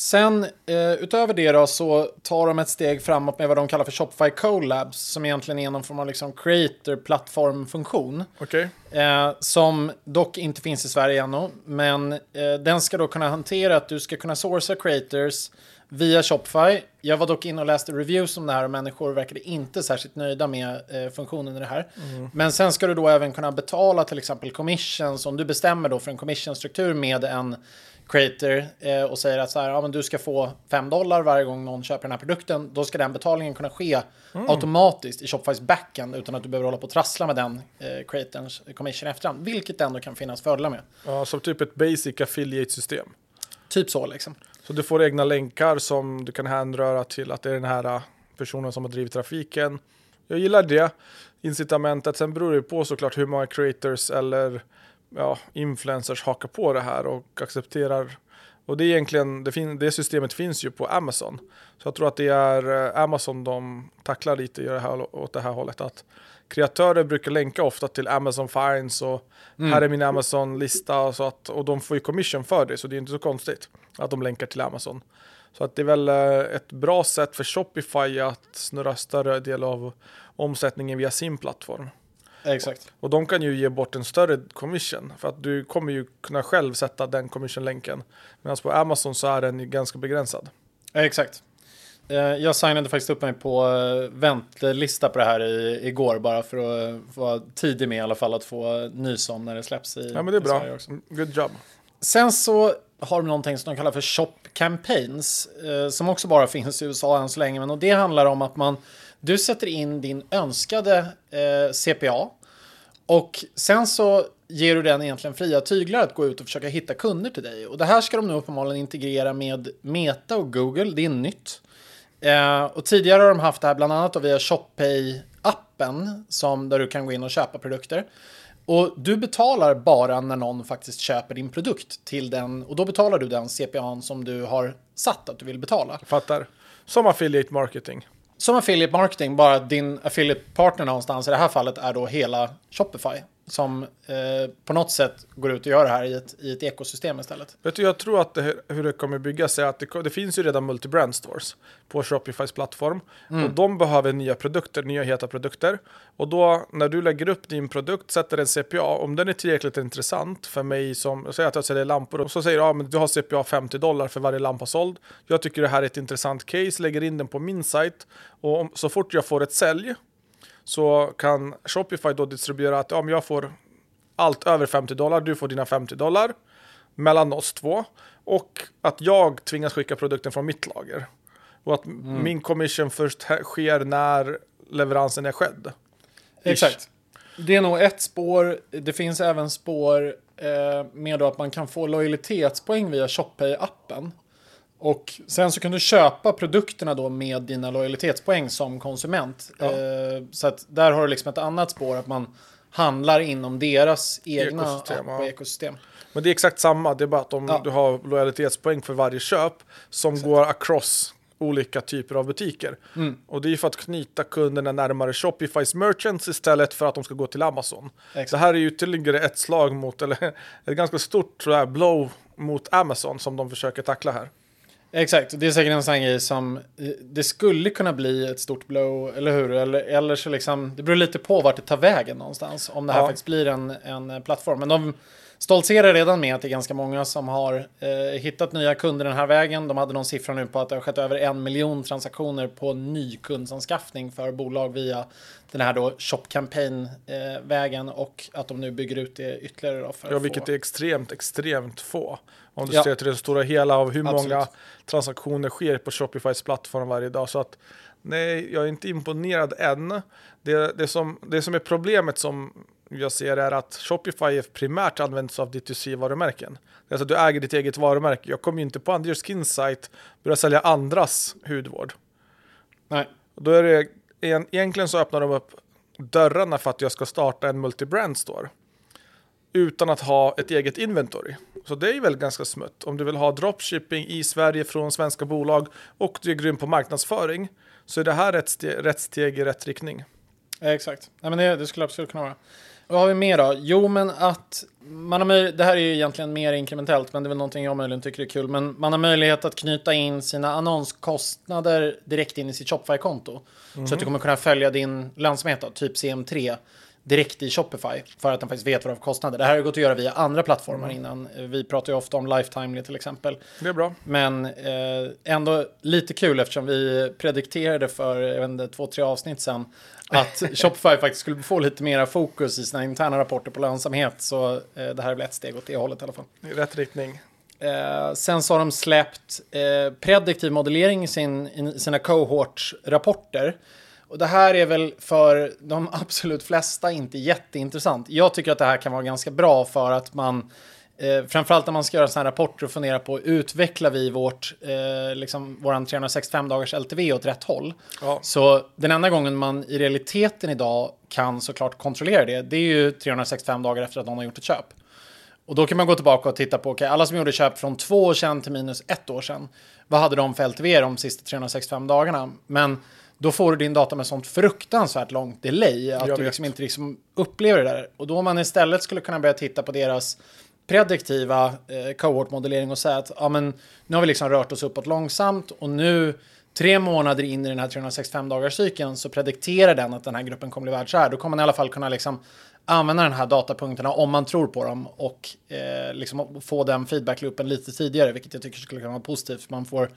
Sen eh, utöver det då så tar de ett steg framåt med vad de kallar för Shopify Collabs som egentligen är någon form av liksom creator-plattformfunktion. Okej? Eh, som dock inte finns i Sverige ännu. Men eh, den ska då kunna hantera att du ska kunna sourca creators via Shopify. Jag var dock inne och läste reviews om det här och människor verkade inte särskilt nöjda med eh, funktionen i det här. Men sen ska du då även kunna betala till exempel commissions om du bestämmer då för en commissionstruktur med en creator eh, och säger att så här, ja, men du ska få 5 dollar varje gång någon köper den här produkten. Då ska den betalningen kunna ske automatiskt i Shopifys backend utan att du behöver hålla på och trassla med den eh, creatorns commission i efterhand. Vilket ändå kan finnas fördelar med. Ja, som typ ett basic affiliate-system. Typ så liksom. Så du får egna länkar som du kan hänröra till att det är den här äh, personen som har drivit trafiken. Jag gillar det incitamentet. Sen beror det på såklart hur många creators eller ja, influencers hakar på det här och accepterar. Och det är egentligen, det, fin- det systemet finns ju på Amazon. Så jag tror att det är äh, Amazon de tacklar lite i det här, åt det här hållet. Att kreatörer brukar länka ofta till Amazon Finds och här är min Amazon-lista och, så att, och de får ju commission för det så det är inte så konstigt att de länkar till Amazon. Så att det är väl eh, ett bra sätt för Shopify att snurra större del av omsättningen via sin plattform. Exakt. Och de kan ju ge bort en större commission för att du kommer ju kunna själv sätta den commission-länken. Medan på Amazon så är den ganska begränsad. Exakt. Eh, Jag signade faktiskt upp mig på eh, väntlista på det här i, igår bara för att vara tidig med i alla fall att få nys om när det släpps i Ja men det är bra. Också. Good job. Sen så har de någonting som de kallar för Shop Campaigns eh, som också bara finns i USA än så länge. Men och det handlar om att man du sätter in din önskade CPA och sen så ger du den egentligen fria tyglar att gå ut och försöka hitta kunder till dig. Och det här ska de nu uppenbarligen integrera med Meta och Google. Det är nytt. Eh, och tidigare har de haft det här bland annat via ShopPay-appen som där du kan gå in och köpa produkter. Och du betalar bara när någon faktiskt köper din produkt till den och då betalar du den CPA som du har satt att du vill betala. Fattar. Som affiliate marketing. Som affiliate marketing, bara att din affiliate partner någonstans i det här fallet är då hela Shopify som eh, på något sätt går ut och gör det här i ett, i ett ekosystem istället. Vet du, jag tror att det, hur det kommer byggas är att det, det finns ju redan multi-brand stores på Shopifys plattform. Och de behöver nya produkter, nya heta produkter. Och då när du lägger upp din produkt, sätter en CPA, om den är tillräckligt intressant för mig som, jag säger att jag säljer lampor och så säger jag, ja men du har CPA 50 dollar för varje lampa såld. Jag tycker det här är ett intressant case, lägger in den på min sajt och om, så fort jag får ett sälj så kan Shopify då distribuera att ja, men jag får allt över 50 dollar, du får dina 50 dollar mellan oss två och att jag tvingas skicka produkten från mitt lager. Och att min commission först sker när leveransen är skedd. Exakt. Det är nog ett spår. Det finns även spår eh, med att man kan få lojalitetspoäng via ShopPay-appen. Och sen så kan du köpa produkterna då med dina lojalitetspoäng som konsument. Ja. Eh, så att där har du liksom ett annat spår att man handlar inom deras egna Ekosystem, ja. ekosystem. Men det är exakt samma, det är bara att om Ja. du har lojalitetspoäng för varje köp som går across olika typer av butiker. Mm. Och det är ju för att knyta kunderna närmare Shopifys merchants istället för att de ska gå till Amazon. Exakt. Det här är ju ytterligare ett slag mot, eller ett ganska stort tror jag, blow mot Amazon som de försöker tackla här. Exakt, det är säkert en sån grej som eh, det skulle kunna bli ett stort blow, eller hur? Eller, eller så liksom, det beror lite på vart det tar vägen någonstans, om det här Ja. faktiskt blir en, en eh, plattform. Men de stoltserar redan med att det är ganska många som har eh, hittat nya kunder den här vägen. De hade någon siffra nu på att det har skett över en miljon transaktioner på ny kundsanskaffning för bolag via den här då shop campaign-vägen och att de nu bygger ut det ytterligare då för Ja, vilket få... är extremt, extremt få. Om du Ja. ser till det stora hela av hur Absolut. många transaktioner sker på Shopifys plattform varje dag. Så att nej, jag är inte imponerad än. Det, det, som, det som är problemet som jag ser är att Shopify primärt används av D2C-varumärken. Det är Alltså du äger ditt eget varumärke. Jag kommer ju inte på Under Skin Site börja sälja andras hudvård. Nej, Då är det, en- egentligen så öppnar de upp dörrarna för att jag ska starta en multibrand store. Utan att ha ett eget inventory. Så det är väl ganska smutt. Om du vill ha dropshipping i Sverige från svenska bolag och du är grym på marknadsföring. Så är det här ett steg, rätt steg i rätt riktning. Exakt. Nej, men det, det skulle absolut kunna vara. Vad har vi mer då? Jo, men att man har det här är ju egentligen mer inkrementellt, men det är väl någonting jag möjligen tycker är kul. Men man har möjlighet att knyta in sina annonskostnader direkt in i sitt Shopify-konto. Så att du kommer kunna följa din lönsamhet, då, typ CM3, direkt i Shopify. För att den faktiskt vet vad du har kostnader. Det här har gått att göra via andra plattformar innan. Vi pratar ju ofta om Lifetimely till exempel. Det är bra. Men eh, ändå lite kul eftersom vi predikterade för jag vet inte, två, tre avsnitt sedan att Shopify faktiskt skulle få lite mera fokus i sina interna rapporter på lönsamhet. Så eh, det här är väl ett steg åt det hållet i alla fall. I rätt riktning. Eh, sen så har de släppt eh, prediktiv modellering i, sin, i sina cohort-rapporter. Och det här är väl för de absolut flesta inte jätteintressant. Jag tycker att det här kan vara ganska bra för att man Eh, framförallt när man ska göra sådana här rapporter och fundera på utvecklar vi vårt, eh, liksom, våran 365 dagars LTV åt rätt håll. Ja. Så den enda gången man i realiteten idag kan såklart kontrollera det, det är ju 365 dagar efter att någon har gjort ett köp. Och då kan man gå tillbaka och titta på, okej, alla som gjorde köp från två år sedan till minus ett år sedan, vad hade de för LTV de sista 365 dagarna? Men då får du din data med sånt fruktansvärt långt delay att du liksom inte liksom upplever det där. Och då om man istället skulle kunna börja titta på deras prediktiva eh, cohort-modellering och säga att ja, men, nu har vi liksom rört oss uppåt långsamt och nu tre månader in i den här 365 dagars cykeln så predikterar den att den här gruppen kommer bli värd så här. Då kommer man i alla fall kunna liksom använda den här datapunkterna om man tror på dem och eh, liksom få den feedbackloopen lite tidigare, vilket jag tycker skulle kunna vara positivt. Man får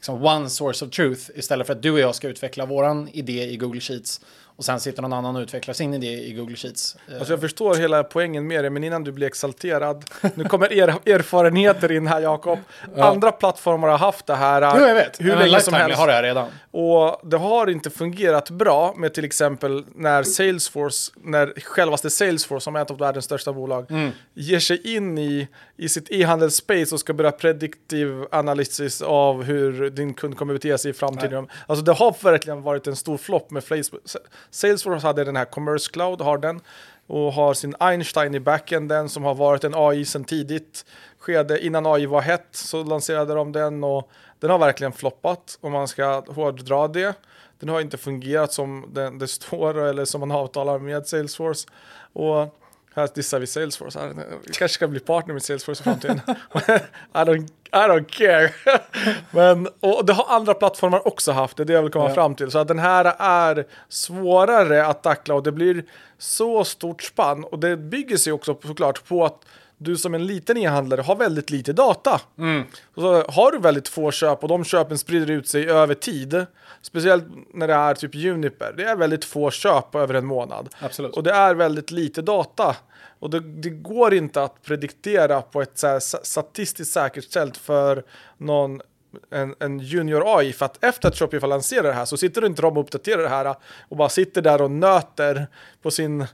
liksom one source of truth istället för att du och jag ska utveckla våran idé i Google Sheets och sen sitter någon annan och utvecklar sin idé i Google Sheets. Alltså jag förstår hela poängen med det, men innan du blir exalterad. Nu kommer er erfarenheter in här Jakob. Andra plattformar har haft det här jo, jag vet. hur länge som helst. har det här redan. Och det har inte fungerat bra med till exempel när Salesforce, när självaste Salesforce som är ett av världens största bolag, Mm. ger sig in i, i sitt e-handelsspace och ska börja prediktiv analysis av hur din kund kommer bete sig i framtiden. Alltså det har verkligen varit en stor flopp med Facebook. Salesforce hade den här Commerce Cloud, har den, och har sin Einstein i backenden som har varit en AI sedan tidigt skede. Innan AI var hett så lanserade de den och den har verkligen floppat om man ska hårddra det. Den har inte fungerat som den, det står eller som man avtalar med Salesforce. Och här dissar vi Salesforce. Vi kanske ska bli partner med Salesforce i framtiden. I, don't, I don't care. Men, och det har andra plattformar också haft, det är det jag vill komma Ja. fram till. Så att den här är svårare att tackla och det blir så stort spann. Och det bygger sig också såklart på att du som en liten e-handlare har väldigt lite data. Och så har du väldigt få köp och de köpen sprider ut sig över tid. Speciellt när det är typ Juniper. Det är väldigt få köp över en månad. Absolut. Och det är väldigt lite data. Och det, det går inte att prediktera på ett så statistiskt säkert sätt för någon en, en junior AI för att efter att Shopify lanserar det här så sitter du inte de och uppdaterar det här och bara sitter där och nöter på sin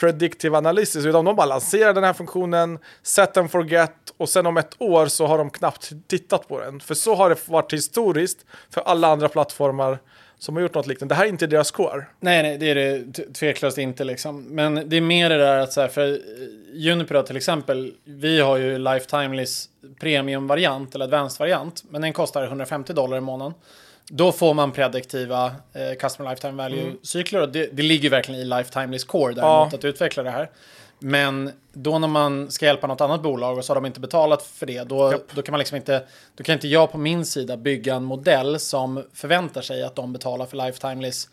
predictive analysis, utan de bara lanserar den här funktionen, set and forget och sen om ett år så har de knappt tittat på den. För så har det varit historiskt för alla andra plattformar som har gjort något liknande. Det här är inte deras core. Nej, nej, det är det tveklöst inte liksom. Men det är mer det där att så här, för eh, Juniper till exempel, vi har ju Lifetimeless premium-variant eller advanced-variant, men den kostar 150 dollar i månaden. Då får man prediktiva eh, customer lifetime value-cykler och det, det ligger verkligen i Lifetimeless core däremot Ja. att utveckla det här. Men då när man ska hjälpa något annat bolag och så har de inte betalat för det, då, då kan man liksom inte, då kan inte jag på min sida bygga en modell som förväntar sig att de betalar för Lifetimeless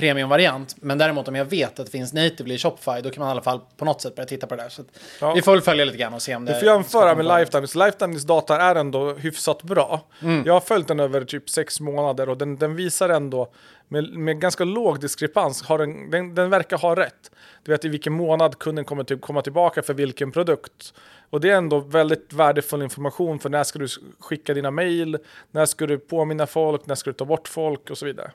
premiumvariant. Men däremot om jag vet att det finns natively i Shopify, då kan man i alla fall på något sätt börja titta på det där. Så Ja. Vi får väl följa lite grann och se om det... Du får jämföra med. Lifetimes. Lifetimes data är ändå hyfsat bra. Mm. Jag har följt den över typ sex månader och den, den visar ändå med, med ganska låg diskrepans, har den, den, den verkar ha rätt. Du vet i vilken månad kunden kommer till, komma tillbaka för vilken produkt. Och det är ändå väldigt värdefull information för när ska du skicka dina mail, när ska du påminna folk, när ska du ta bort folk och så vidare.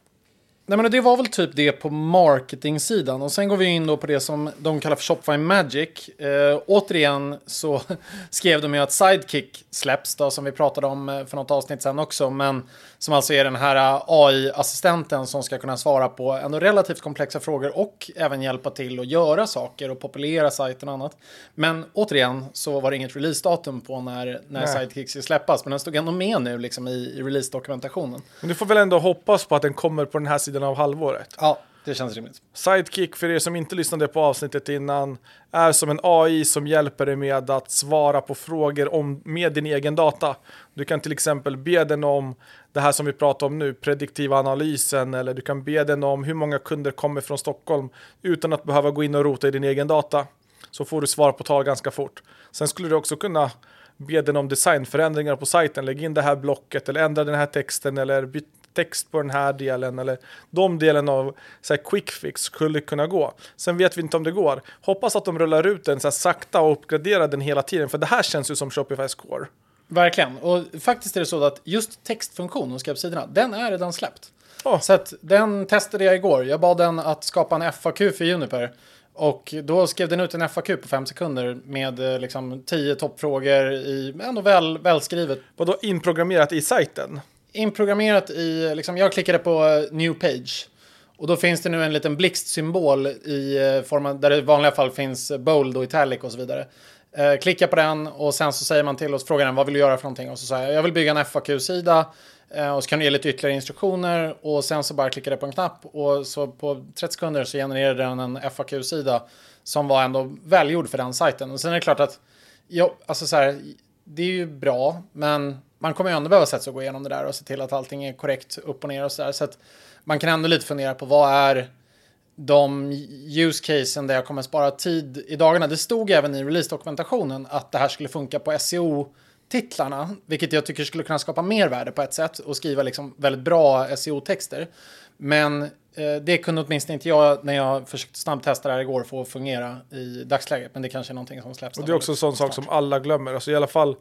Nej men det var väl typ det på marketing-sidan. Och sen går vi in då på det som de kallar för Shopify Magic. Eh, återigen så skrev de ju att Sidekick släpps då, som vi pratade om eh, för något avsnitt sen också. Men som alltså är den här eh, AI-assistenten som ska kunna svara på ändå relativt komplexa frågor och även hjälpa till att göra saker och populera sajten och annat. Men återigen så var det inget releasedatum på när, när Nej. Sidekick ska släppas. Men den stod ändå med nu liksom i, i release-dokumentationen. Men du får väl ändå hoppas på att den kommer på den här sidan av halvåret. Ja, det känns rimligt. Sidekick, för er som inte lyssnade på avsnittet innan, är som en AI som hjälper dig med att svara på frågor om, med din egen data. Du kan till exempel be den om det här som vi pratar om nu, prediktiva analysen, eller du kan be den om hur många kunder kommer från Stockholm utan att behöva gå in och rota i din egen data. Så får du svar på tal ganska fort. Sen skulle du också kunna be den om designförändringar på sajten, lägg in det här blocket eller ändra den här texten eller byt text på den här delen eller de delen av så här, quick fix skulle kunna gå. Sen vet vi inte om det går. Hoppas att de rullar ut den så här, sakta och uppgraderar den hela tiden för det här känns ju som Shopify Core. Verkligen. Och faktiskt är det så att just textfunktionen hos sidorna, den är redan släppt. Åh. Så att den testade jag igår. Jag bad den att skapa en FAQ för Juniper. Och då skrev den ut en FAQ på fem sekunder med eh, liksom tio toppfrågor i ändå väl, välskrivet. Vadå inprogrammerat i sajten? Inprogrammerat i, liksom, jag klickade på eh, new page. Och då finns det nu en liten blixtsymbol i eh, form formen där det i vanliga fall finns bold och italic och så vidare. Eh, klicka på den och sen så säger man till oss, frågar den vad vill du göra för någonting? Och så säger jag, jag vill bygga en FAQ-sida. Eh, och så kan du ge lite ytterligare instruktioner och sen så bara klickar det på en knapp och så på 30 sekunder så genererade den en FAQ-sida som var ändå välgjord för den sajten. Och sen är det klart att, ja, alltså så här, det är ju bra, men man kommer ju ändå behöva sätta sig och gå igenom det där och se till att allting är korrekt upp och ner och så där. Så att man kan ändå lite fundera på vad är de use casen där jag kommer spara tid i dagarna. Det stod även i release-dokumentationen att det här skulle funka på SEO-titlarna, vilket jag tycker skulle kunna skapa mer värde på ett sätt och skriva liksom väldigt bra SEO-texter. Men eh, det kunde åtminstone inte jag när jag försökte snabbtesta det här igår få att fungera i dagsläget. Men det kanske är någonting som släpps. Och det är också en sån sak som alla glömmer. Alltså i alla fall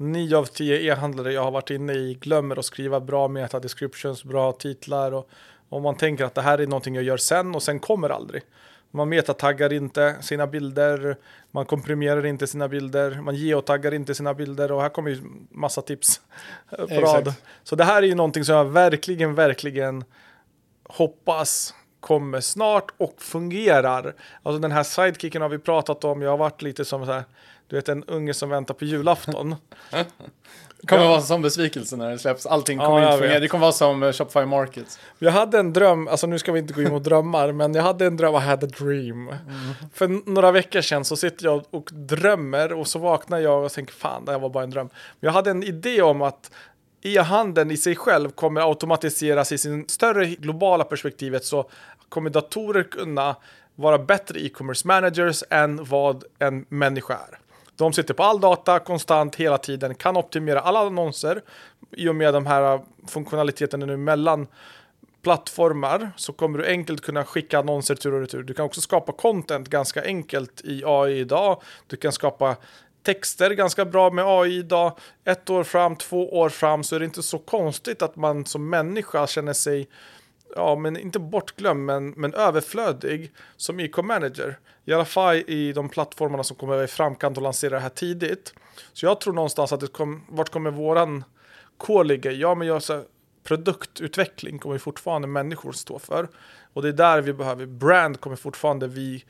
9 av 10 e-handlare jag har varit inne i glömmer att skriva bra meta descriptions, bra titlar och om man tänker att det här är någonting jag gör sen och sen kommer aldrig. Man metataggar inte sina bilder, man komprimerar inte sina bilder, man geotaggar inte sina bilder och här kommer ju massa tips på Exakt. rad. Så det här är ju någonting som jag verkligen, verkligen hoppas kommer snart och fungerar. Alltså den här sidekicken har vi pratat om, jag har varit lite som så här, du vet en unge som väntar på julafton. Det kommer vara en sån besvikelse när det släpps. Allting Ja, kommer jag inte fungera. vet. Det kommer vara som eh, Shopify Markets. Jag hade en dröm, alltså nu ska vi inte gå in på drömmar, men jag hade en dröm, I had a dream. För n- några veckor sedan så sitter jag och drömmer och så vaknar jag och tänker fan, det här var bara en dröm. Men jag hade en idé om att e-handeln i sig själv kommer automatiseras i sin större globala perspektivet så kommer datorer kunna vara bättre e-commerce managers än vad en människa är. De sitter på all data konstant hela tiden, kan optimera alla annonser i och med de här funktionaliteterna nu mellan plattformar så kommer du enkelt kunna skicka annonser tur och retur. Du kan också skapa content ganska enkelt i AI idag. Du kan skapa texter ganska bra med AI idag. Ett år fram, två år fram så är det inte så konstigt att man som människa känner sig ja, men inte bortglömd, men, men överflödig som e-com-manager. I alla fall i de plattformarna som kommer i framkant och lansera det här tidigt. Så jag tror någonstans att det kom, vart kommer våran K ligga? Ja, men jag, så här, produktutveckling kommer fortfarande människor stå för. Och det är där vi behöver, brand kommer fortfarande vi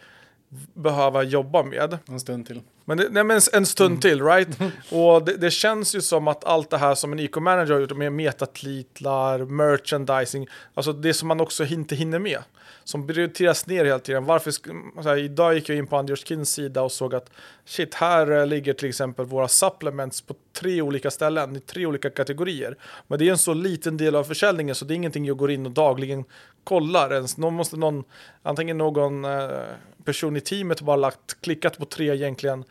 behöva jobba med. En stund till. Men, det, nej, men en stund mm. till, right? Och det, det, känns ju som att allt det här som en e-com-manager har gjort med metatitlar, merchandising, alltså det som man också inte hinner med som prioriteras ner hela tiden. Varför, så här, idag gick jag in på Anders Kins sida och såg att shit, här eh, ligger till exempel våra supplements på tre olika ställen i tre olika kategorier. Men det är en så liten del av försäljningen så det är ingenting jag går in och dagligen kollar ens. Någon måste någon, antingen någon eh, person i teamet bara lagt, klickat på tre egentligen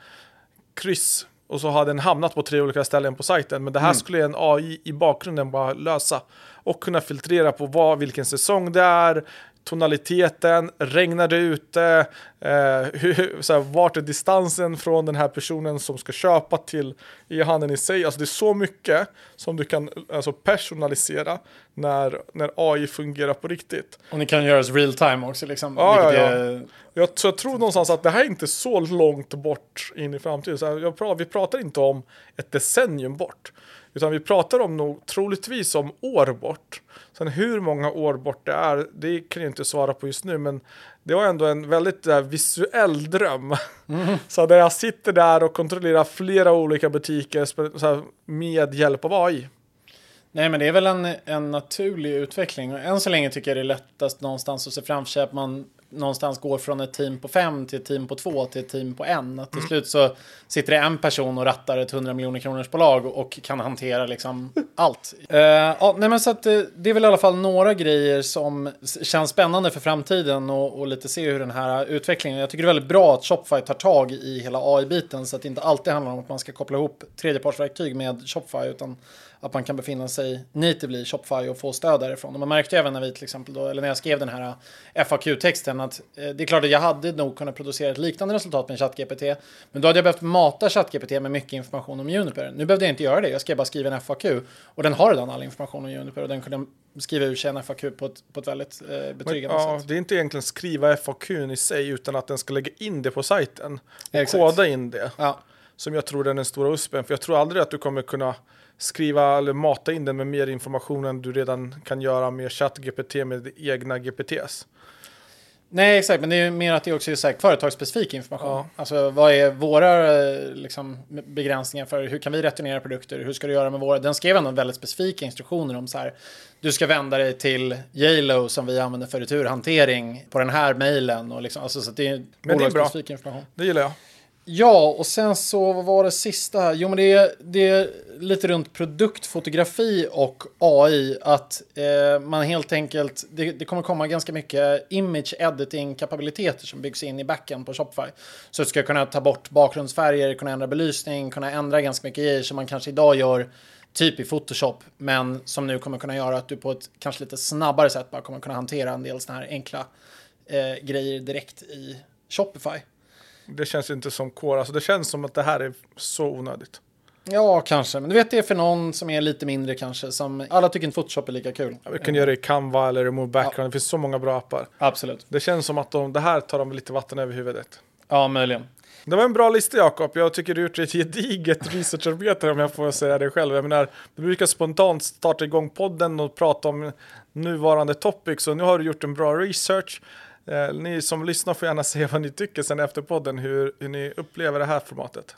kryss och så har den hamnat på tre olika ställen på sajten. Men det här mm. skulle en AI i bakgrunden bara lösa och kunna filtrera på vad, vilken säsong det är, tonaliteten, regnar det ute, eh, hur, så här, vart är distansen från den här personen som ska köpa till e-handeln i sig. Alltså det är så mycket som du kan alltså, personalisera när, när AI fungerar på riktigt. Och ni kan göra det real time också liksom. Ja, ja, ja. Är... Jag, så jag tror någonstans att det här är inte så långt bort in i framtiden. Så här, jag vi pratar inte om ett decennium bort. Utan vi pratar om nog troligtvis om år bort. Sen hur många år bort det är, det kan jag inte svara på just nu. Men det var ändå en väldigt där, visuell dröm. Mm. så där jag sitter där och kontrollerar flera olika butiker här, med hjälp av AI. Nej, men det är väl en, en naturlig utveckling. än så länge tycker jag det är lättast någonstans att se framför sig att man någonstans går från ett team på fem till ett team på två till ett team på en. Att till mm. slut så sitter det en person och rattar ett 100 miljoner kronors bolag och kan hantera liksom allt. Uh, ja, nej men så att det, det är väl i alla fall några grejer som känns spännande för framtiden och, och lite se hur den här utvecklingen. Jag tycker det är väldigt bra att Shopify tar tag i hela AI-biten så att det inte alltid handlar om att man ska koppla ihop tredjepartsverktyg med Shopify utan att man kan befinna sig natively i Shopify och få stöd därifrån. Och man märkte även när vi till exempel då, eller när jag skrev den här FAQ-texten att eh, det är klart att jag hade nog kunnat producera ett liknande resultat med ChatGPT. Men då hade jag behövt mata ChatGPT med mycket information om Juniper. Nu behövde jag inte göra det. Jag skrev bara skriva en FAQ och den har redan all information om Juniper och den kunde skriva ur sig en FAQ på ett, på ett väldigt eh, betryggande ja, sätt. Det är inte egentligen skriva FAQ i sig utan att den ska lägga in det på sajten och Exakt. koda in det. Ja. Som jag tror är den stora USPen. För jag tror aldrig att du kommer kunna skriva eller mata in den med mer information än du redan kan göra med ChatGPT med egna GPTs. Nej, exakt, men det är mer att det också är så här, företagsspecifik information. Ja. Alltså vad är våra liksom, begränsningar för hur kan vi returnera produkter? Hur ska du göra med våra? Den skrev ändå väldigt specifika instruktioner om så här. Du ska vända dig till Yalo som vi använder för returhantering på den här mejlen och liksom, alltså så det är bolagsspecifik information. Det gillar jag. Ja, och sen så vad var det sista här? Jo, men det är, det är lite runt produktfotografi och AI. Att eh, man helt enkelt, det, det, kommer komma ganska mycket image editing kapabiliteter som byggs in i backen på Shopify. Så du ska kunna ta bort bakgrundsfärger, kunna ändra belysning, kunna ändra ganska mycket grejer som man kanske idag gör typ i Photoshop, men som nu kommer kunna göra att du på ett kanske lite snabbare sätt bara kommer kunna hantera en del sådana här enkla eh, grejer direkt i Shopify. Det känns inte som core. Alltså det känns som att det här är så onödigt. Ja, kanske. Men du vet, det är för någon som är lite mindre kanske. Som alla tycker inte Photoshop är lika kul. Ja, vi kan göra det i Canva eller Remove Background. Ja. Det finns så många bra appar. Absolut. Det känns som att de, det här tar de lite vatten över huvudet. Ja, möjligen. Det var en bra lista Jakob. Jag tycker du har gjort ett gediget researcharbete om jag får säga det själv. Jag menar, du brukar spontant starta igång podden och prata om nuvarande topics. Och nu har du gjort en bra research. Eh, ni som lyssnar får gärna säga vad ni tycker sen efter podden, hur, hur ni upplever det här formatet.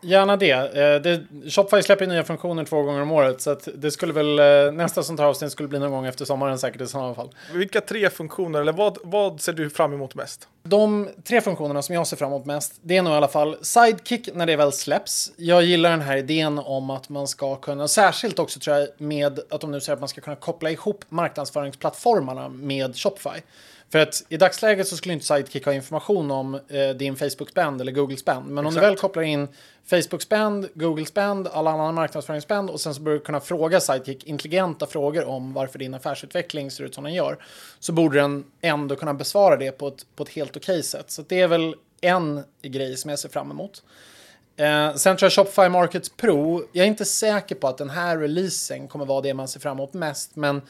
Gärna det. Eh, det. Shopify släpper nya funktioner två gånger om året så det skulle väl eh, nästa sånt här avsnitt skulle bli någon gång efter sommaren säkert i sådana fall. Vilka tre funktioner eller vad, vad ser du fram emot mest? De tre funktionerna som jag ser fram emot mest, det är nog i alla fall Sidekick när det väl släpps. Jag gillar den här idén om att man ska kunna, särskilt också tror jag med att de nu säger att man ska kunna koppla ihop marknadsföringsplattformarna med Shopify. För att i dagsläget så skulle inte Sidekick ha information om eh, din Facebook-spend eller Google-spend. Men Exakt. om du väl kopplar in Facebook-spend, Google-spend, alla andra marknadsföringsspend och sen så börjar du kunna fråga Sidekick intelligenta frågor om varför din affärsutveckling ser ut som den gör. Så borde den ändå kunna besvara det på ett, på ett helt okej sätt. Så det är väl en grej som jag ser fram emot. Eh, sen tror jag Shopify Markets Pro, jag är inte säker på att den här releasen kommer vara det man ser fram emot mest, men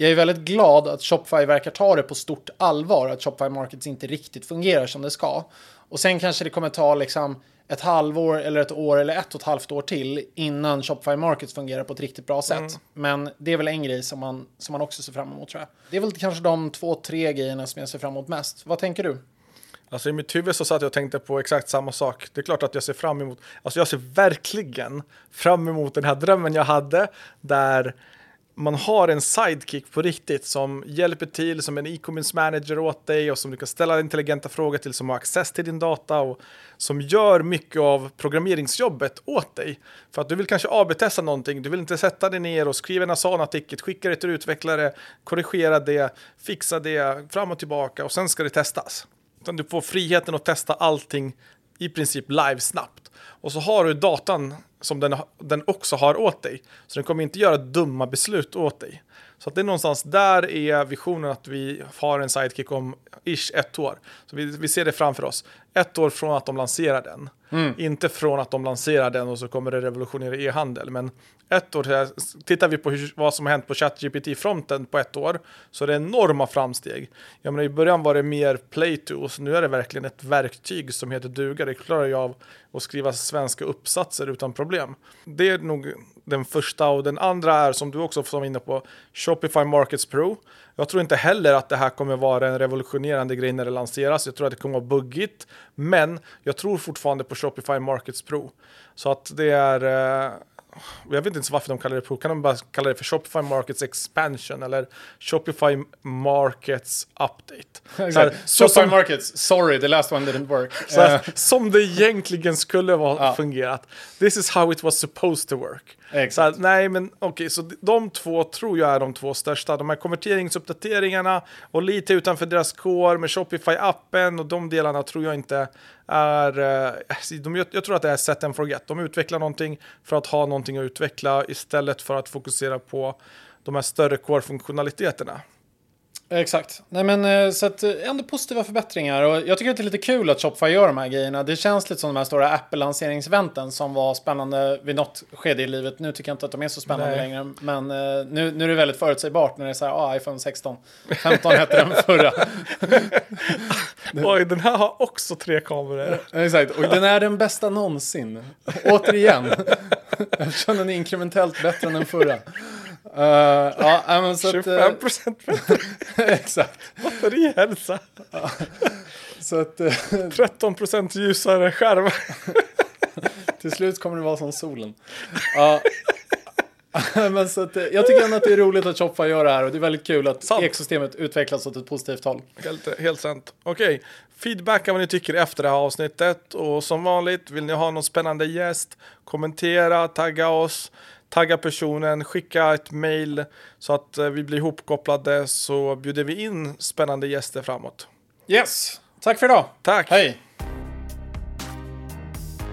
jag är väldigt glad att Shopify verkar ta det på stort allvar, att Shopify Markets inte riktigt fungerar som det ska. Och sen kanske det kommer ta liksom ett halvår eller ett år eller ett och ett halvt år till innan Shopify Markets fungerar på ett riktigt bra sätt. Mm. Men det är väl en grej som man, som man också ser fram emot tror jag. Det är väl kanske de två, tre grejerna som jag ser fram emot mest. Vad tänker du? Alltså i mitt huvud så satt jag och tänkte på exakt samma sak. Det är klart att jag ser fram emot, alltså jag ser verkligen fram emot den här drömmen jag hade där man har en sidekick på riktigt som hjälper till som en e-commerce manager åt dig och som du kan ställa intelligenta frågor till som har access till din data och som gör mycket av programmeringsjobbet åt dig. För att du vill kanske AB-testa någonting, du vill inte sätta dig ner och skriva en Asana-ticket, skicka det till utvecklare, korrigera det, fixa det, fram och tillbaka och sen ska det testas. Utan du får friheten att testa allting i princip live snabbt. Och så har du datan som den, den också har åt dig. Så den kommer inte göra dumma beslut åt dig. Så att det är någonstans där är visionen att vi har en sidekick om ish ett år. Så vi, vi ser det framför oss. Ett år från att de lanserar den. Mm. Inte från att de lanserar den och så kommer det revolutionera e-handel. Men ett år, tittar vi på hur, vad som har hänt på ChatGPT-fronten på ett år så är det enorma framsteg. Jag menar, I början var det mer play så nu är det verkligen ett verktyg som heter duga. Det klarar jag av att skriva svenska uppsatser utan problem. Det är nog den första och den andra är som du också var inne på Shopify Markets Pro. Jag tror inte heller att det här kommer vara en revolutionerande grej när det lanseras. Jag tror att det kommer vara buggigt, men jag tror fortfarande på Shopify Markets Pro. Så att det är eh, jag vet inte ens varför de kallar det Pro. Kan de bara kalla det för Shopify Markets Expansion eller Shopify Markets Update? Här, Shopify som, Markets, sorry, the last one didn't work. Här, uh. Som det egentligen skulle ha ja. fungerat. This is how it was supposed to work. Så här, nej, men okej, okay, så de två tror jag är de två största. De här konverteringsuppdateringarna och lite utanför deras core med Shopify-appen och de delarna tror jag inte är... Eh, alltså, de, jag tror att det är set and forget. De utvecklar någonting för att ha någonting att utveckla istället för att fokusera på de här större core-funktionaliteterna. Exakt. Nej men eh, så att eh, ändå positiva förbättringar och jag tycker att det är lite kul att Shopify gör de här grejerna. Det känns lite som de här stora Apple-lanseringseventen som var spännande vid något skede i livet. Nu tycker jag inte att de är så spännande Nej. längre, men uh, nu, nu är det väldigt förutsägbart när det är så här, ah, iPhone 16. 15 hette den förra. Oj, den här har också tre kameror. Exakt, och den är den bästa någonsin. Återigen, eftersom den är inkrementellt bättre än den förra. Uh, ja, men så 25 eh, procent bättre. exakt. Batterihälsa. så att, uh, 13 procent ljusare skärm. Till slut kommer det vara som solen. Ja. men så att, jag tycker ändå att det är roligt att Shopify gör det här och det är väldigt kul att sant. ekosystemet utvecklas åt ett positivt håll. Helt, helt sant. Okej, okay. feedback vad ni tycker efter det här avsnittet och som vanligt vill ni ha någon spännande gäst, kommentera, tagga oss tagga personen, skicka ett mail så att eh, vi blir ihopkopplade så bjuder vi in spännande gäster framåt. Yes, tack för idag. Tack. Hej.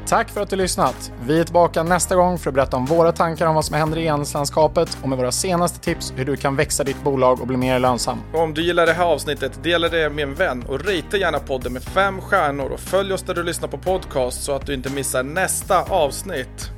Tack för att du lyssnat. Vi är tillbaka nästa gång för att berätta om våra tankar om vad som händer i e-handelslandskapet och med våra senaste tips hur du kan växa ditt bolag och bli mer lönsam. Om du gillar det här avsnittet, dela det med en vän och rita gärna podden med fem stjärnor och följ oss där du lyssnar på podcast så att du inte missar nästa avsnitt.